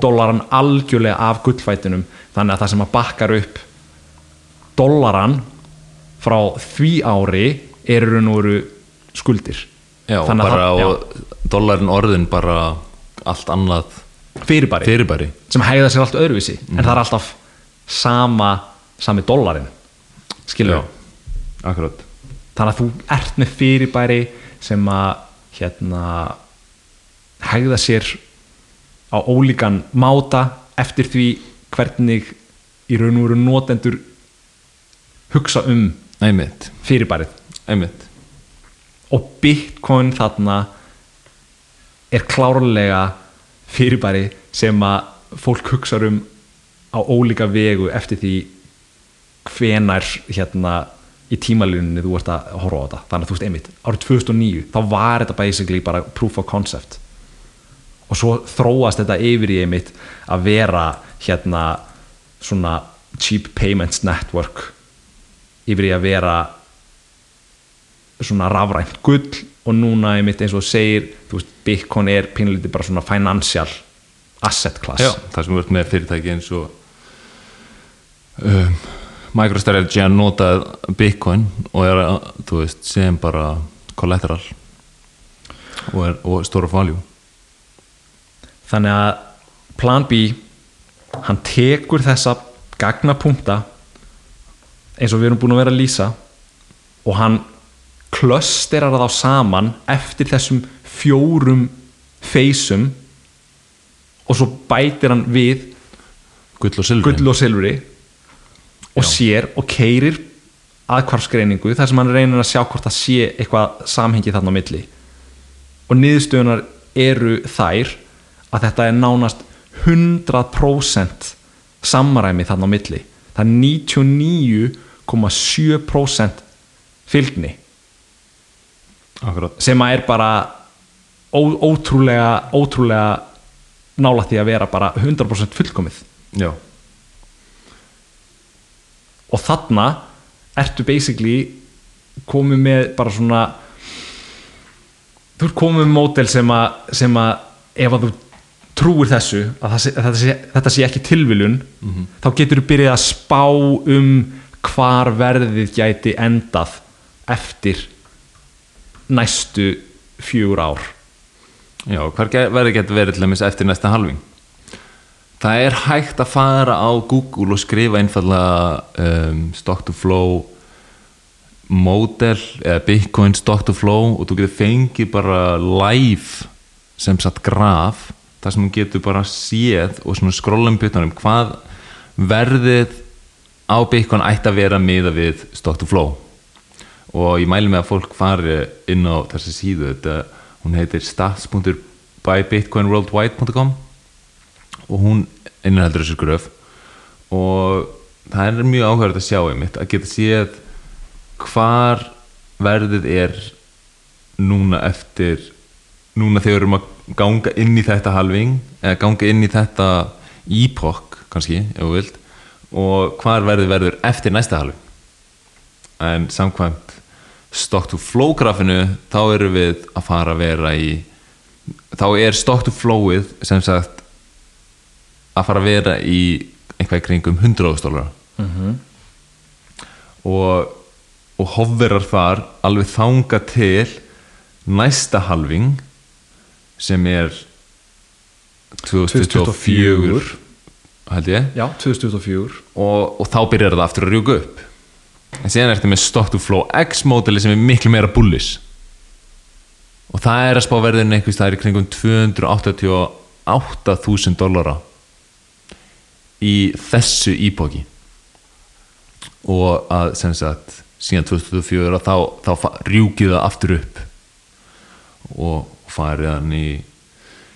dólaran algjörlega af gullfætinum þannig að það sem að bakkar upp dólaran frá því ári eru nú eru skuldir. Já bara það- og dollarin orðin bara allt annað fyrirbæri. Fyrirbæri. Sem hægða sér allt öðruvísi en það er alltaf sama sami dólarin skilur Já, þannig að þú ert með fyrirbæri sem að hérna hægða sér á ólíkan máta eftir því hvernig í raun og veru notendur hugsa um Einmitt, fyrirbærið. Einmitt. Og bitcoin þarna er klárlega fyrirbæri sem að fólk hugsa um á ólíka vegu eftir því hvenar hérna í tímalunni þú ert að horfa á þetta. Þannig að þú veist einmitt, árið 2009 þá var þetta basically bara proof of concept. Og svo þróast þetta yfir í einmitt að vera hérna svona cheap payments network. Yfir í að vera svona rafrænt gull og núna einmitt eins og segir þú veist, Bitcoin er pínlítið bara svona financial asset class. Já, það sem erum með fyrirtæki eins og um, MicroStrategy að nota Bitcoin og er að, þú veist, sem bara collateral og, er, og stóra value. Þannig að plan B hann tekur þessa gagnapunkta eins og við erum búin að vera að lýsa og hann klösterar þá saman eftir þessum fjórum feysum og svo bætir hann við gull og silfri. gull og Já. sér og keirir aðkvarfsgreiningu þar sem hann reynir að sjá hvort það sé eitthvað samhengi þarna á milli. Og niðurstöðunar eru þær að þetta er nánast 100% samræmi þarna á milli. Það er 99,7% fylgni. Akkurat. Sem að er bara ó, ótrúlega ótrúlega nála því að vera bara 100% fullkomið. Já, og þarna ertu basically komið með bara svona þú ert komið með mótel sem að, sem að ef að þú trúir þessu að, það sé, að þetta, sé, þetta sé ekki tilviljun þá getur þú byrjað að spá um hvar verðið gæti endað eftir næstu fjögur ár. Já, hver ge- verður getur verið til dæmis eftir næsta halving Það er hægt að fara á Google og skrifa einfallega um, stock to flow model eða Bitcoin stock to flow og þú getur fengið bara live sem satt graf þar sem þú getur bara séð og skrolla um byttanum hvað verðið á Bitcoin ætti að vera miða við stock to flow. Og ég mæli með að fólk fari inn á þessi síðu. Þetta, hún heitir stats.bybitcoinworldwide.com og hún innihaldur þessu gröf og það er mjög áhverjað að sjá einmitt að geta séð hvar verðið er núna eftir núna þegar við erum að ganga inn í þetta halving eða ganga inn í þetta epoch kannski, ef þú vilt og hvar verðið verður eftir næsta halving. En samkvæmt stock to flow grafinu þá erum við að fara að vera í þá er stock to flowið sem sagt að fara að vera í einhvað kringum 100 dólar og og hofverar þar alveg þanga til næsta halving sem er 2024 held ég. Já, 2024 og, og þá byrjar það aftur að rjúka upp. En síðan er þetta með stock to flow X módeli sem er miklu meira bullish. Og það er að spá verðin einhvers það er í kringum 288.000 dollara í þessu íbóki og að sem sagt síðan 2024 þá, þá rjúkið það aftur upp. Og farið hann í,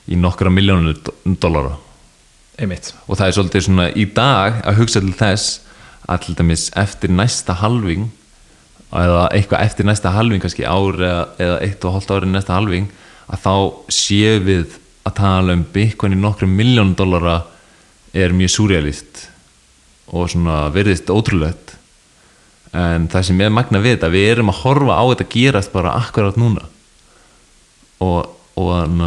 í nokkra miljónu dollara. Einmitt. Og það er svolítið svona í dag að hugsa til þess að til dæmis eftir næsta halving eða eitthvað eftir næsta halving kannski ár eða, eitt og hálft ári næsta halving að þá séum við að tala um Bitcoin í nokkrum miljónum dollara er mjög súrealist og svona verðist ótrúlegt. En það sem er magna við þetta við erum að horfa á þetta gerast bara akkurat núna. Og, og,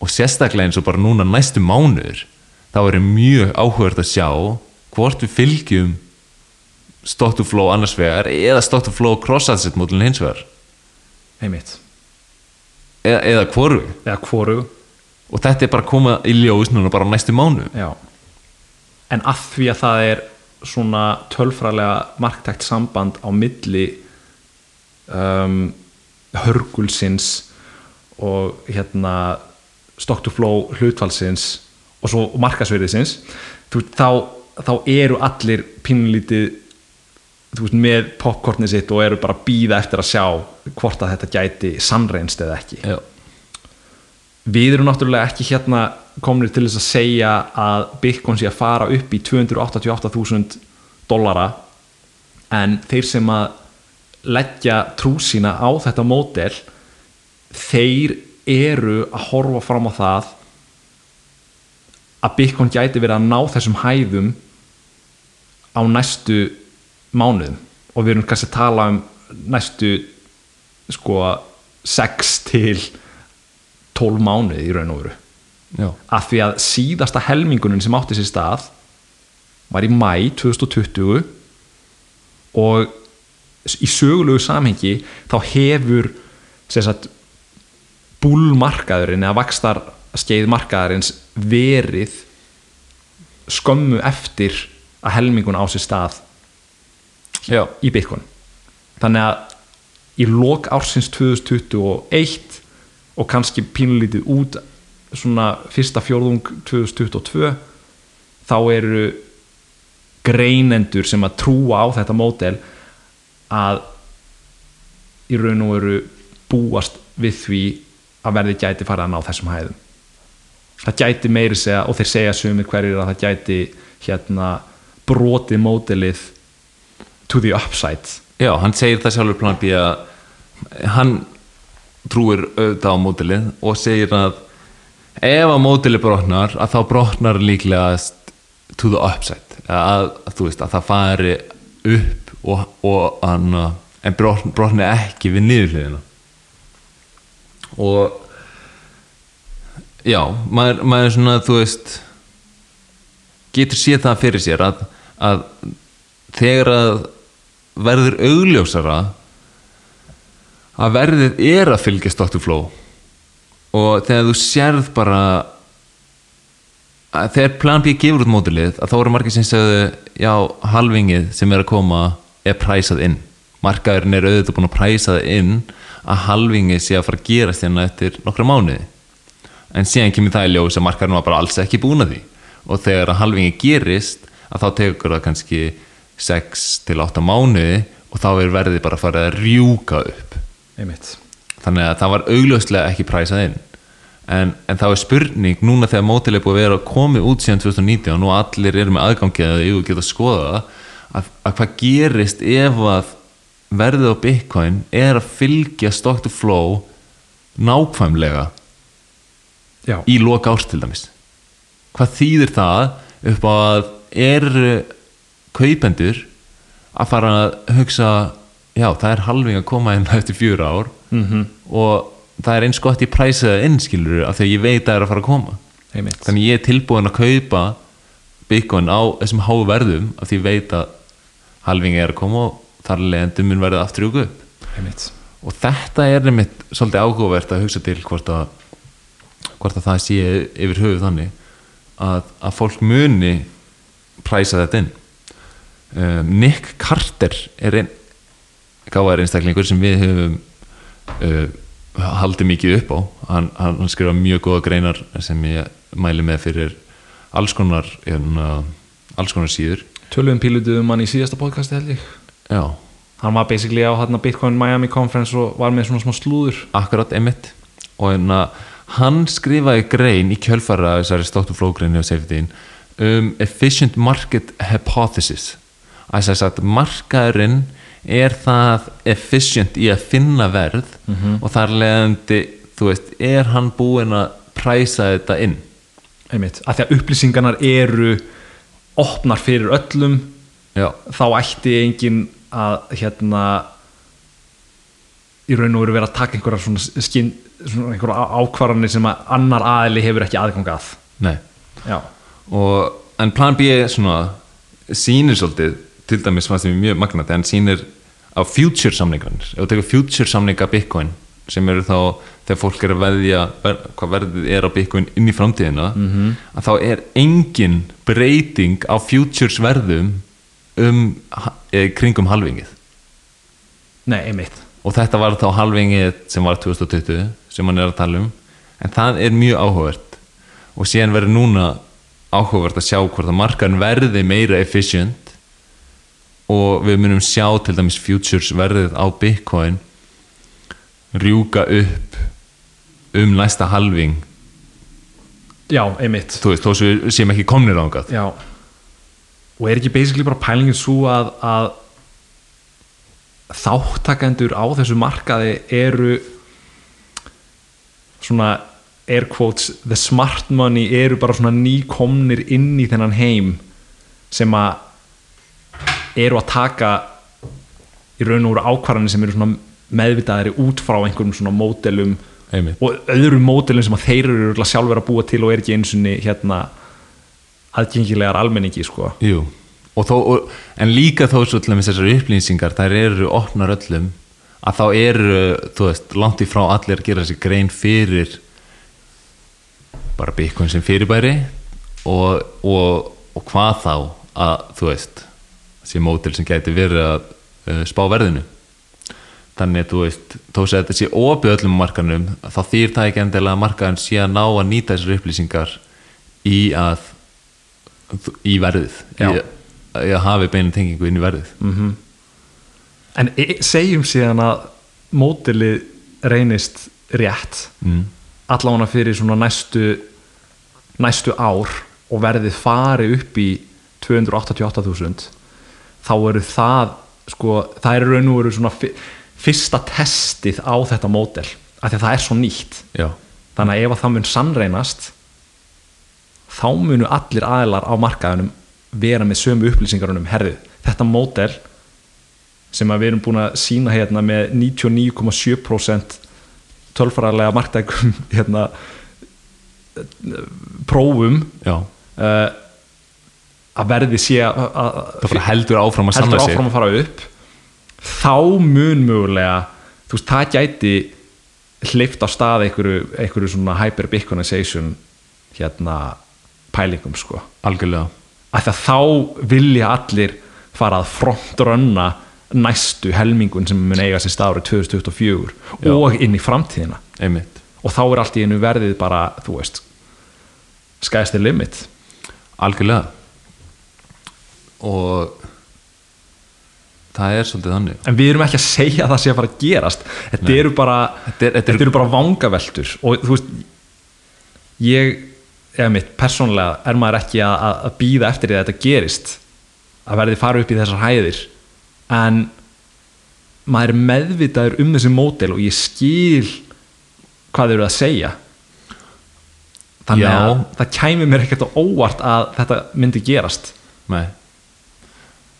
og sérstaklega eins og bara núna næstu mánuður þá er mjög áhugavert að sjá hvort við fylgjum flow annars vegar eða stock to flow cross asset módulin hins vegar. Einmitt. Eða, eða hvoru eða hvoru og þetta er bara að koma í ljós núna bara næstu mánu Já. En að því að það er svona tölfrælega marktækt samband á milli um, hörgulsins og hérna stock to flow hlutfallsins og svo markasverðisins þá, þá eru allir pínlítið þú veist, með popcornið sitt og eru bara býða eftir að sjá hvort að þetta gæti sannreinst eða ekki Já. Við erum náttúrulega ekki hérna komnir til þess að segja að Bitcoin sé að fara upp í 288.000 dollara en þeir sem að leggja trú sína á þetta mótel þeir eru að horfa fram á það að Bitcoin gæti verið að ná þessum hæðum á næstu mánuðum. Og við erum kannski að tala um næstu sko 6 til 12 mánuði í raun og veru. Já, af því að síðasta helmingunin sem átti sér stað var í mæ 2020 og í sögulegu samhengi þá hefur sagt búlmarkaðurinn eða vakstar skeið markaðarins verið skömmu eftir að helmingun á sér stað já, í Bitcoin. Þannig að í lok ársins 2021 og kannski pínulítið út svona fyrsta fjórðung 2022 þá eru greinendur sem að trúa á þetta mótel að í raun og veru búast við því að verði gæti fara að ná þessum hæðum. Það gæti meiri segja og þeir segja sumir hverjir að það gæti hérna brotið mótelið to the upside. Já, hann segir það sjálfur plan B að hann trúir auðvitað á mótilið og segir að ef að mótilið brotnar að þá brotnar líklegast to the upside. Að, að þú veist að það fari upp og, og an, en brotn, brotni ekki við niðurhliðina. Og já, maður, maður svona þú veist getur séð það fyrir sér að, að þegar að verður augljósara að verðið er að fylgja Dr. Flow og þegar þú sérð bara þegar plan B gefur út mótilið að þá eru margir sem segðu já, halvingið sem er að koma er præsað inn. Markaðurinn er auðvitað búin að præsa það inn að halvingið sé að fara að gerast hérna eftir nokkra mánuði. En síðan kemur það í ljós að markaðurinn var bara alls ekki búin að því. Og þegar að halvingið gerist að þá tekur það kannski 6 til 8 mánuði og þá er verðið bara að fara að rjúka upp einmitt. Þannig að það var augljóslega ekki præsað inn. En, en það var spurning núna þegar mótileg búið að vera komið út síðan 2019 og allir eru með aðgangið að yfir geta að skoða að, að hvað gerist ef að verðið á Bitcoin er að fylgja stock to flow nákvæmlega já, í loka árs til dæmis? Hvað þýðir það upp á að eru kaupendur að fara að hugsa já það er halving að koma inn [LAUGHS] eftir fjör ár. Mm og það er eins gott ég præsa það inn skilur af því að ég veit að það er að fara að koma. Einmitt. Þannig ég er tilbúin að kaupa Bitcoin á þessum háu verðum af því ég veit að halving er að koma og þar leðendum mun verða aftur ykkur upp. Einmitt. Og þetta er nefnitt svolítið ágóvert að hugsa til hvort að, hvort að það sé yfir höfuð þannig að, að fólk muni præsa þetta inn. Um, Nick Carter er einn gáðar einstaklingur sem við höfum uh, haldið mikið upp á. Hann, hann, skrifa mjög góða greinar sem ég mæli með fyrir alls konar hérna, alls konar síður. Töluðum pílutuð um hann í síðasta podcasti held ég. Já, Hann var basically á hérna Bitcoin Miami Conference og var með svona smá slúður. Akkurat emitt og hérna, hann skrifaði grein í kjölfara þessari stóttu flógreinu og safetyin um efficient market hypothesis. Að þess að markaðurinn er það efficient í að finna verð? Og þar leðandi þú veist, er hann búinn að præsa þetta inn? Einmitt, af því að upplýsingarnar eru opnar fyrir öllum já, þá ætti engin að hérna í raun og veru vera að taka einhverjar svona, skinn, svona einhverjar ákvarðanir sem að annar aðili hefur ekki aðgang að. Nei. Og, en plan B svona sýnir svolítið til dæmis fannst þeim mjög magnat en sýnir á future samningarnir. Ef þú tekur future samninga Bitcoin sem eru þá þegar fólk er að veðja ver, hvað verðið er á Bitcoin inn í framtíðina -hmm. að þá er engin breyting á futures verðum um e, kringum halvingið. Nei, einmitt. Og þetta var þá halvingið sem var 2020 sem hann er að tala um. En það er mjög áhugavert. Og síðan verður núna áhugavert að sjá hvort að markaðin verði meira efficient og við munum sjá til dæmis futures verðið á Bitcoin rjúka upp um næsta halving. Já, einmitt. Þú veist, þó sem við séum ekki komnir ángað já. Og er ekki basically bara pælingin svo að, að þáttakendur á þessu markaði eru svona air quotes the smart money eru bara svona nýkomnir inn í þennan heim sem að eru að taka í raun og úr ákvarðanir sem eru svona meðvitaðari út frá einhverjum svona módelum einmitt. og öðrum módelum sem að þeir eru sjálfur að búa til og er ekki eins og hérna aðgengilegar almenningi sko. Jú, og þó, og, en líka þó svo til dæmis þessar upplýsingar, þær eru opnar öllum, að þá eru þú veist, langt í frá allir að gera sér grein fyrir bara Bitcoin sem fyrirbæri og, og, og hvað þá að þú veist þessi mótil sem gæti verið að uh, spá verðinu. Þannig þú veist, þó að þetta sé opið öllum markanum, þá þýr það ekki endilega að markaðan sé að ná að nýta þessar upplýsingar í að í verðið í, í að hafi beinu tengingu inn í verðið. Mm en e segjum síðan að mótilið reynist rétt mm. allavega fyrir svona næstu næstu ár og verðið fari upp í 288.000 þá eru það sko, það eru raun og veru svona fyrsta testið á þetta mótel af því að það er svo nýtt. Já, þannig að ef að það mun sannreynast þá munu allir aðilar á markaðunum vera með sömu upplýsingarunum herrið, þetta mótel sem við erum búin að sína hérna með 99,7% tölfræðilega marktækum [LAUGHS] hérna prófum uh, að verði sé að heldur áfram að heldur sanna sig. áfram að fara upp. Þá mun mögulega þú veist, það gæti hleyft á stað einhverju, einhverju svona hyper-bitcoinization hérna pælingum sko. Algjörlega. Að þá vilja allir fara að frontrönna næstu helmingun sem mun eiga sér staður 2024 Já. og inn í framtíðina. Einmitt, og þá er allt í einu verðið bara þú veist sky's the limit. Algjörlega og það er svolítið þannig. En við erum ekki að segja að það sé að fara að gerast. Þetta Nei. eru bara Þetta er- þetta eru- eru bara vangaveltur. Og þú veist ég, eða mitt, persónlega er maður ekki að, að, að býða eftir því að þetta gerist. Að verði fara upp í þessar hæðir. En maður er meðvitaður um þessi mótel og ég skil hvað þau eru að segja. Þannig Já. að það kæmi mér ekkert á óvart að þetta myndi gerast. Nei.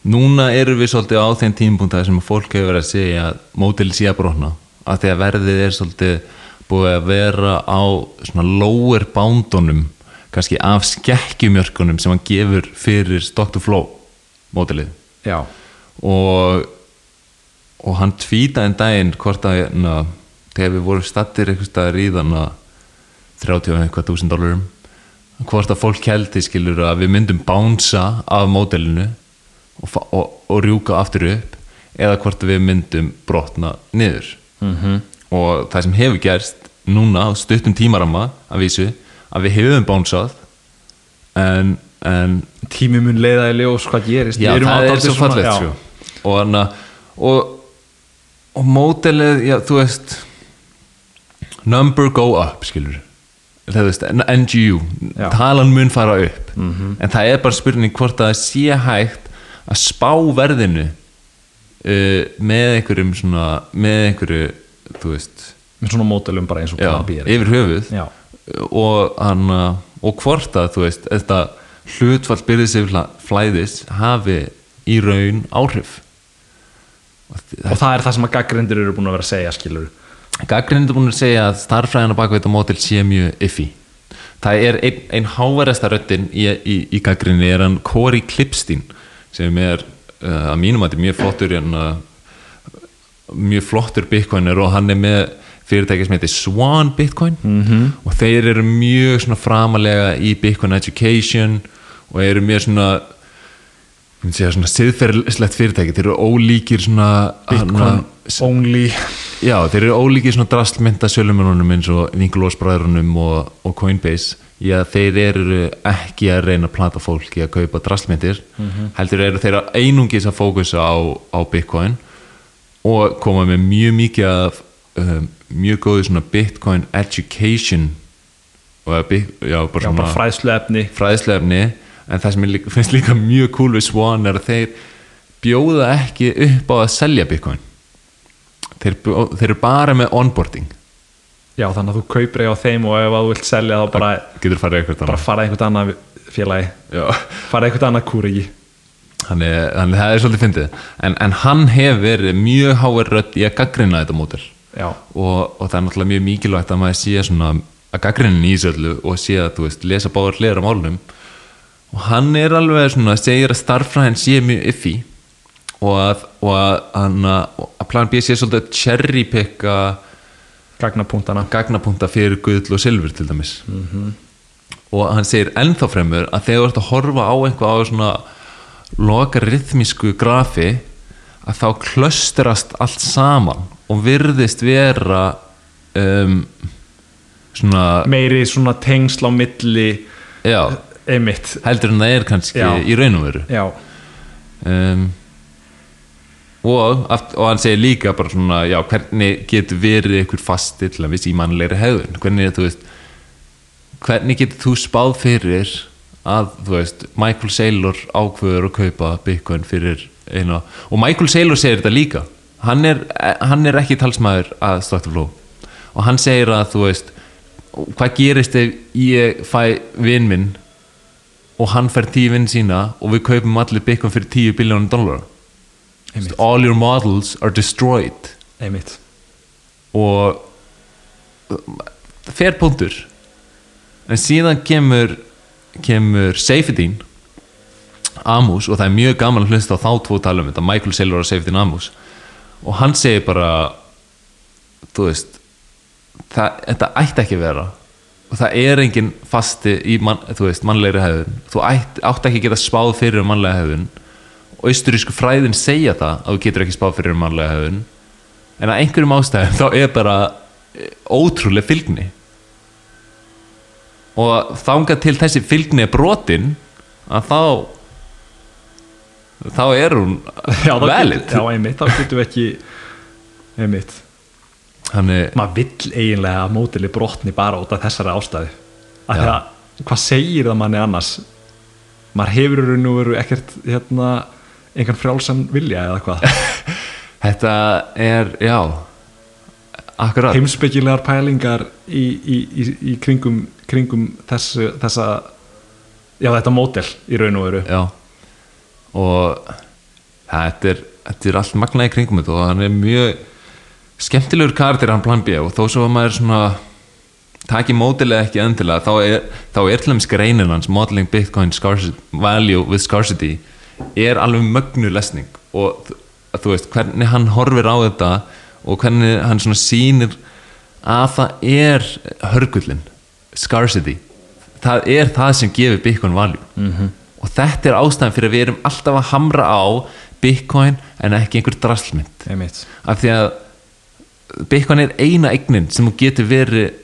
Núna erum við svolítið á þeim tímpunkt sem fólk hefur verið að segja að mótil sé að brotna af því að verðið er svolítið búið að vera á svona lower boundunum kannski af skekkjumjörkunum sem hann gefur fyrir stock to flow mótilið. Já, og og hann tvítaði en daginn hvort að na, þegar við vorum stattir eitthvað staðar í þannig 30 og eitthvað þúsund dólarum hvort að fólk heldi skilur að við myndum bánsa af módelinu og, og, og rjúka aftur upp eða hvort að við myndum brotna niður -hmm. og það sem hefur gerst núna á stuttum tímarama að vísu að við hefum bánsað en, en tími mun leiða í ljós hvað gerist Já, það er svo fallegt sko. og, hana, og, og mótelið, já, þú veist number go up skilur það veist, NGU, Já. talan mun fara upp en það er bara spurning hvort að það sé hægt að spá verðinu uh, með einhverjum svona, með einhverju þú veist, með svona mótelum bara eins og já, yfir höfuð. Já. og, hana, og hvort að þú veist, þetta hlutfall byrðis yfir flæðis hafi í raun áhrif. Og það er það sem að gaggrindir eru búin að vera að segja skilur Gaggrindu búin að segja að starffræðina baka þetta mótil sé mjög iffi það er ein, ein háverðasta röddin í, í, í gaggrinni er hann Corey Clipstein sem er uh, að mínum að þetta er mjög flottur en, uh, mjög flottur bitcoiner og hann er með fyrirtæki sem heitir Swan Bitcoin. -hmm. og þeir eru mjög svona framalega í Bitcoin Education og eru mjög svona ég myndi segja svona siðferðslegt fyrirtæki. Þeir eru ólíkir svona Bitcoin hana- only Já, þeir eru ólíkir svona drastmynda sölumennunum eins og Vinglósbræðrunum og, og Coinbase. Að þeir eru ekki að reyna að plata fólk í að kaupa drastmyndir. Heldur eru þeir að einungis að fókusa á, á Bitcoin og koma með mjög mikið af um, mjög góðu svona Bitcoin education og bit- já, bara já, svona bara fræðsluefni. Fræðslefni en það sem ég [LAUGHS] finnst líka mjög cool við Swan er að þeir bjóða ekki upp á að selja Bitcoin þeir, þeir eru bara með onboarding. Já þannig að þú kaupir á þeim og ef að þú vilt selja þá bara, getur farið eitthvað bara fara einhvern annað félagi. Já. fara einhvern annað kúriki þannig, þannig það er svolítið fyndið. En, en hann hefur verið mjög háir rödd í að gaggrina þetta mótil og, og það er náttúrulega mjög mikilvægt að maður sé svona að gaggrinin í þessu öllu og sé að, þú veist, lesa báður á málunum. Og hann er alveg svona segir að starffræðin sé mjög iffi og að, og að, hann, að, plan B sé svolítið að cherrypicka gagnapunktana gagnapunkta fyrir gull og silfur til dæmis. Og hann segir ennþá fremur að þegar þú ert að horfa á einhvað á svona logarithmísku grafi að þá klöstrast allt saman og virðist vera um, svona meiri svona tengsl á milli já, einmitt. Heldur en það er kannski Já. í raun og veru. Já, um, og, og hann segir líka bara svona, já, hvernig getur verið ykkur fasti til að viss í mannlegri hegðun? Hvernig, veist hvernig getur þú spáð fyrir að, veist, Michael Saylor ákveður að kaupa Bitcoin fyrir eina, og Michael Saylor segir þetta líka. Hann er, hann er ekki talsmaður að Stockton Flow. Og hann segir að, þú veist hvað gerist ef ég fæ vinn minn og hann fær tíu vinn sína og við kaupum allir Bitcoin fyrir 10 biljónum dólar einmitt, all your models are destroyed. Einmitt. og fer punktur. En síðan kemur kemur Seifedín Amus og það er mjög gaman að hlusta á þá tvo tala um þetta, Michael Saylor og Seifedín Amus og hann segir bara þú veist það, þetta ætti ekki að vera. Og það er engin fasti í man, þú veist, mannlegri hefðun þú ætti, átti ekki að geta spáð fyrir mannlega hefðun austurísku fræðin segja það að þú getur ekki spáð fyrir um mannlega hefðun en að einhverjum ástæðum þá er bara eh, ótrúleg fylgni. Og þangað til þessi fylgni er brotin að þá þá er hún getur- já, einmitt, þá getum við ekki einmitt. Maður vill eiginlega að mótili brotni bara út af þessari ástæðu. Að hvað segir það manni annars? Maður hefur og veru ekkert hérna, einhvern frjálsan vilja eða hvað? [LAUGHS] Þetta er, já akkurat. Heimspekilegar pælingar í, í, í, í kringum, kringum þessu, þessa já þetta mótel í raun og veru. Já. Og þetta er, þetta er allt magnaði kringum þetta og hann er mjög skemmtilegur karakter hann plan B. Og þó svo að maður svona taki mótilega ekki endilega þá er, þá er til dæmis greinin hans modeling bitcoin scarcity, value with scarcity er alveg mögnu lesning og þú veist hvernig hann horfir á þetta og hvernig hann svona sýnir að það er hörgullin scarcity. Það er það sem gefur bitcoin value. -hmm. og þetta er ástæðan fyrir að við erum alltaf að hamra á bitcoin en ekki einhver draslmynd einmitt. Af því að Bitcoin er eina eignin sem getur verið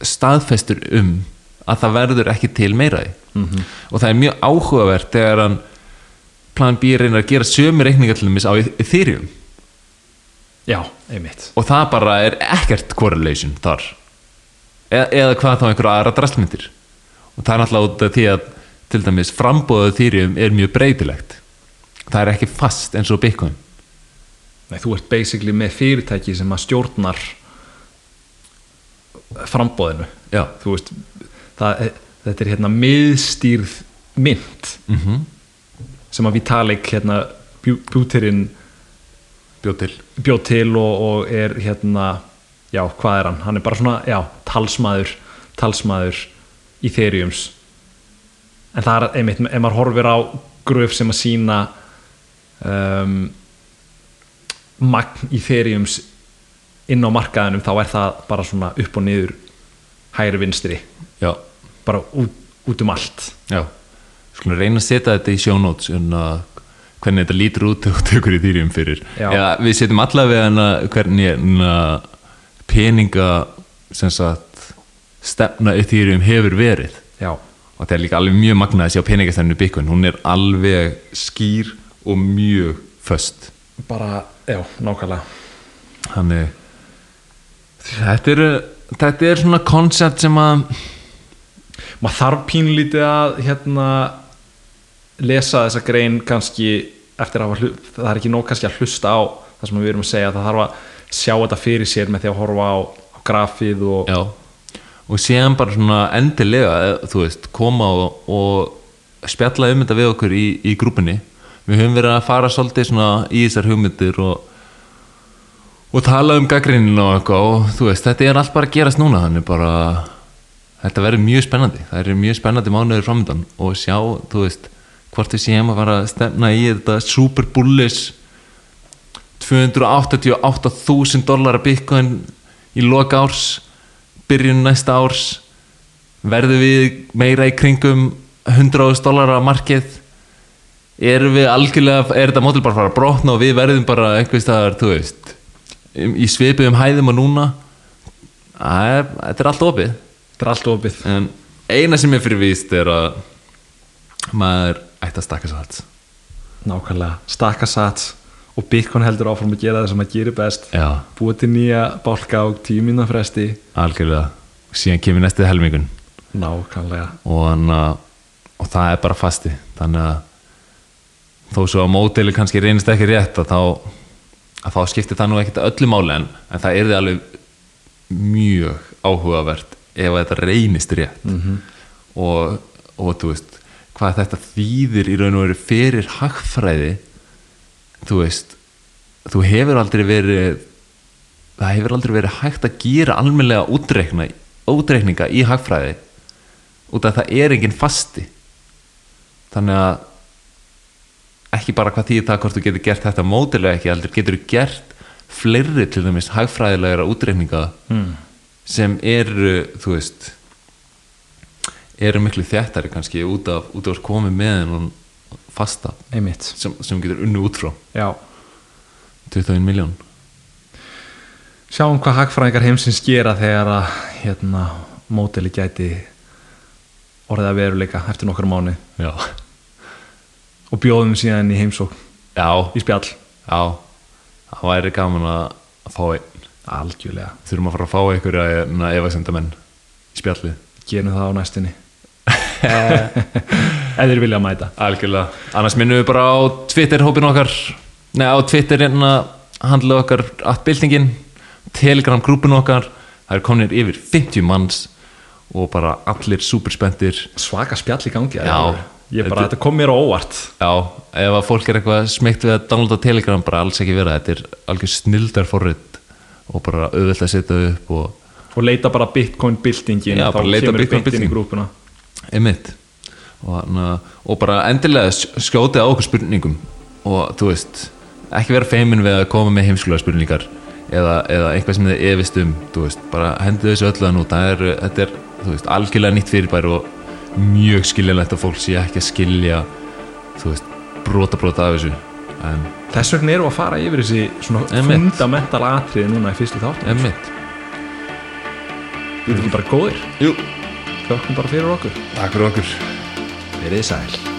staðfestur um að það verður ekki til meira í. -hmm. og það er mjög áhugavert þegar hann plan B reynir að gera sömu reikningar til dæmis á Ethereum. Já, einmitt. Og það bara er ekkert correlation þar. E eða hvað þá einhverja aðra drastmyndir. Og það er náttúrulega út af því að til dæmis frambóðað Ethereum er mjög breytilegt. Það er ekki fast eins og Bitcoin. Nei, þú ert basically með fyrirtæki sem að stjórnar frambóðinu já, þú veist það, er- þetta er hérna miðstýrð mynd. Mm sem að Vitalik hérna bjú, bjútirinn bjóð til. bjóð til og, og er hérna já, hvað er hann? Hann er bara svona, já, talsmaður talsmaður Ethereums. En það er einmitt, ef maður horfir á gröf sem að sína um, magn Ethereums inn á markaðinum þá er það bara svona upp og niður hægri vinstri. Já, bara út, út um allt. Já skulum reyna að setja þetta í notes um að hvernig þetta lítur út og [LAUGHS] tökur í Ethereum fyrir. Já. Eða, við setjum allavega hvernig peninga sagt stefna Ethereum hefur verið. Já, og það er líka alveg mjög magnað að sjá peningastefnu Bitcoin, hún er alveg skýr og mjög föst. Bara, já, nákvæmlega. Þannig þetta er, þetta er svona koncept sem að maður þarf pínlítið að hérna lesa þessa grein kannski eftir að það er ekki nóg kannski að hlusta á það sem við erum að segja það þarf að sjá þetta fyrir sér með því að horfa á, á grafið og Já, og séðan bara svona endilega, eh, þú veist, koma og, og spjalla um þetta við okkur í, í grúpunni. Við höfum verið að fara svolítið svona í þessar hugmyndir og, og tala um gaggrinin og eitthvað og þú veist, þetta er allt bara að gerast núna, þannig bara, þetta verður mjög spennandi. Það er mjög spennandi mánuður framöndan og sjá, þú veist, hvort við séum að fara að stefna í þetta super bullish 288.000 dólar að bitcoin í loka árs byrjun næsta árs. Verðum við meira í kringum 100.000 dólar að markið? Erum við algjörlega er þetta mótil bara að fara að brotna og við verðum bara einhvers staðar, þú veist um- í svipuðum hæðum og núna? Æ, þetta er allt opið. Þetta er allt opið. En eina sem er fyrir víst er að maður ætti að stakka allt nákvæmlega, stakka sats og Bitcoin heldur áfram að gera það sem að gera best. Já, búið til nýja bálka á tíu mínúna fresti. Algjörlega. Síðan kemur næstið helmingun nákvæmlega. Og, hana, og það er bara fasti. Þannig að þó svo að mótili kannski reynist ekki rétt að þá, að þá skiptir það nú ekkert öllu máli en, en það er því alveg mjög áhugavert ef þetta reynist rétt. -hmm. og, og þú veist hvað þetta þýðir í raun og veru fyrir hagfræði þú veist þú hefur aldrei verið það hefur aldrei verið hægt að gera almennilega útreikna, útreikninga í hagfræði út af það er enginn fasti þannig að ekki bara hvað þýðir það hvort þú getur gert þetta mótilega ekki, heldur getur þú gert fleiri til dæmis hagfræðilegra útreikninga mm. sem eru, þú veist eru miklu þjættari kannski út af, út af koma með en fasta. Einmitt, sem, sem getur unnu út frá. Já. 21 miljón sjáum hvað hagfræðingar heimsins gera þegar að hérna, móteli gæti orðið að veruleika eftir nokkru mánu já, og bjóðum síðan í heimsók já, í spjall. Já. Það væri gaman að fá einn. Algjörlega, þurfum að fara að fá einhverja efasendamenn í spjallið. Gerum það á næstinni [LAUGHS] eða þeir vilja mæta. Algjörlega, annars minnum við bara á Twitter hópin okkar. Nei á Twitter hérna handla okkar atbyltingin, Telegram grúpin okkar, það er komin yfir 50 manns og bara allir superspendir svaka spjall í gangi Já. ég bara, þetta kom mér á óvart. Já, ef að fólk er eitthvað smeykt við að downloada Telegram bara alls ekki vera, þetta er algjör snildar forrið og bara auðvelt að setja upp og og leita bara bitcoin bildingin Já, bara leita Bitcoin bitcoin í grúpuna einmitt. Og, hana, og bara endilega sk- skjótið á okkur spurningum. Og þú veist ekki vera feimin við að koma með heimskulega spurningar eða, eða eitthvað sem þið efist um þú veist, bara hendu þessu öllu að nú það er, þetta er, þú veist, algjörlega nýtt fyrirbæri og mjög skiljanlegt að fólk sé ekki að skilja þú veist, brota brota af þessu. En þess vegna erum við að fara yfir þessi svona Einmitt. fundamental atriði núna í fyrstu þátt einmitt. Við erum ekki bara góðir. Jú, þökkum bara fyrir okkur. Takk fyrir okkur. Verið sæl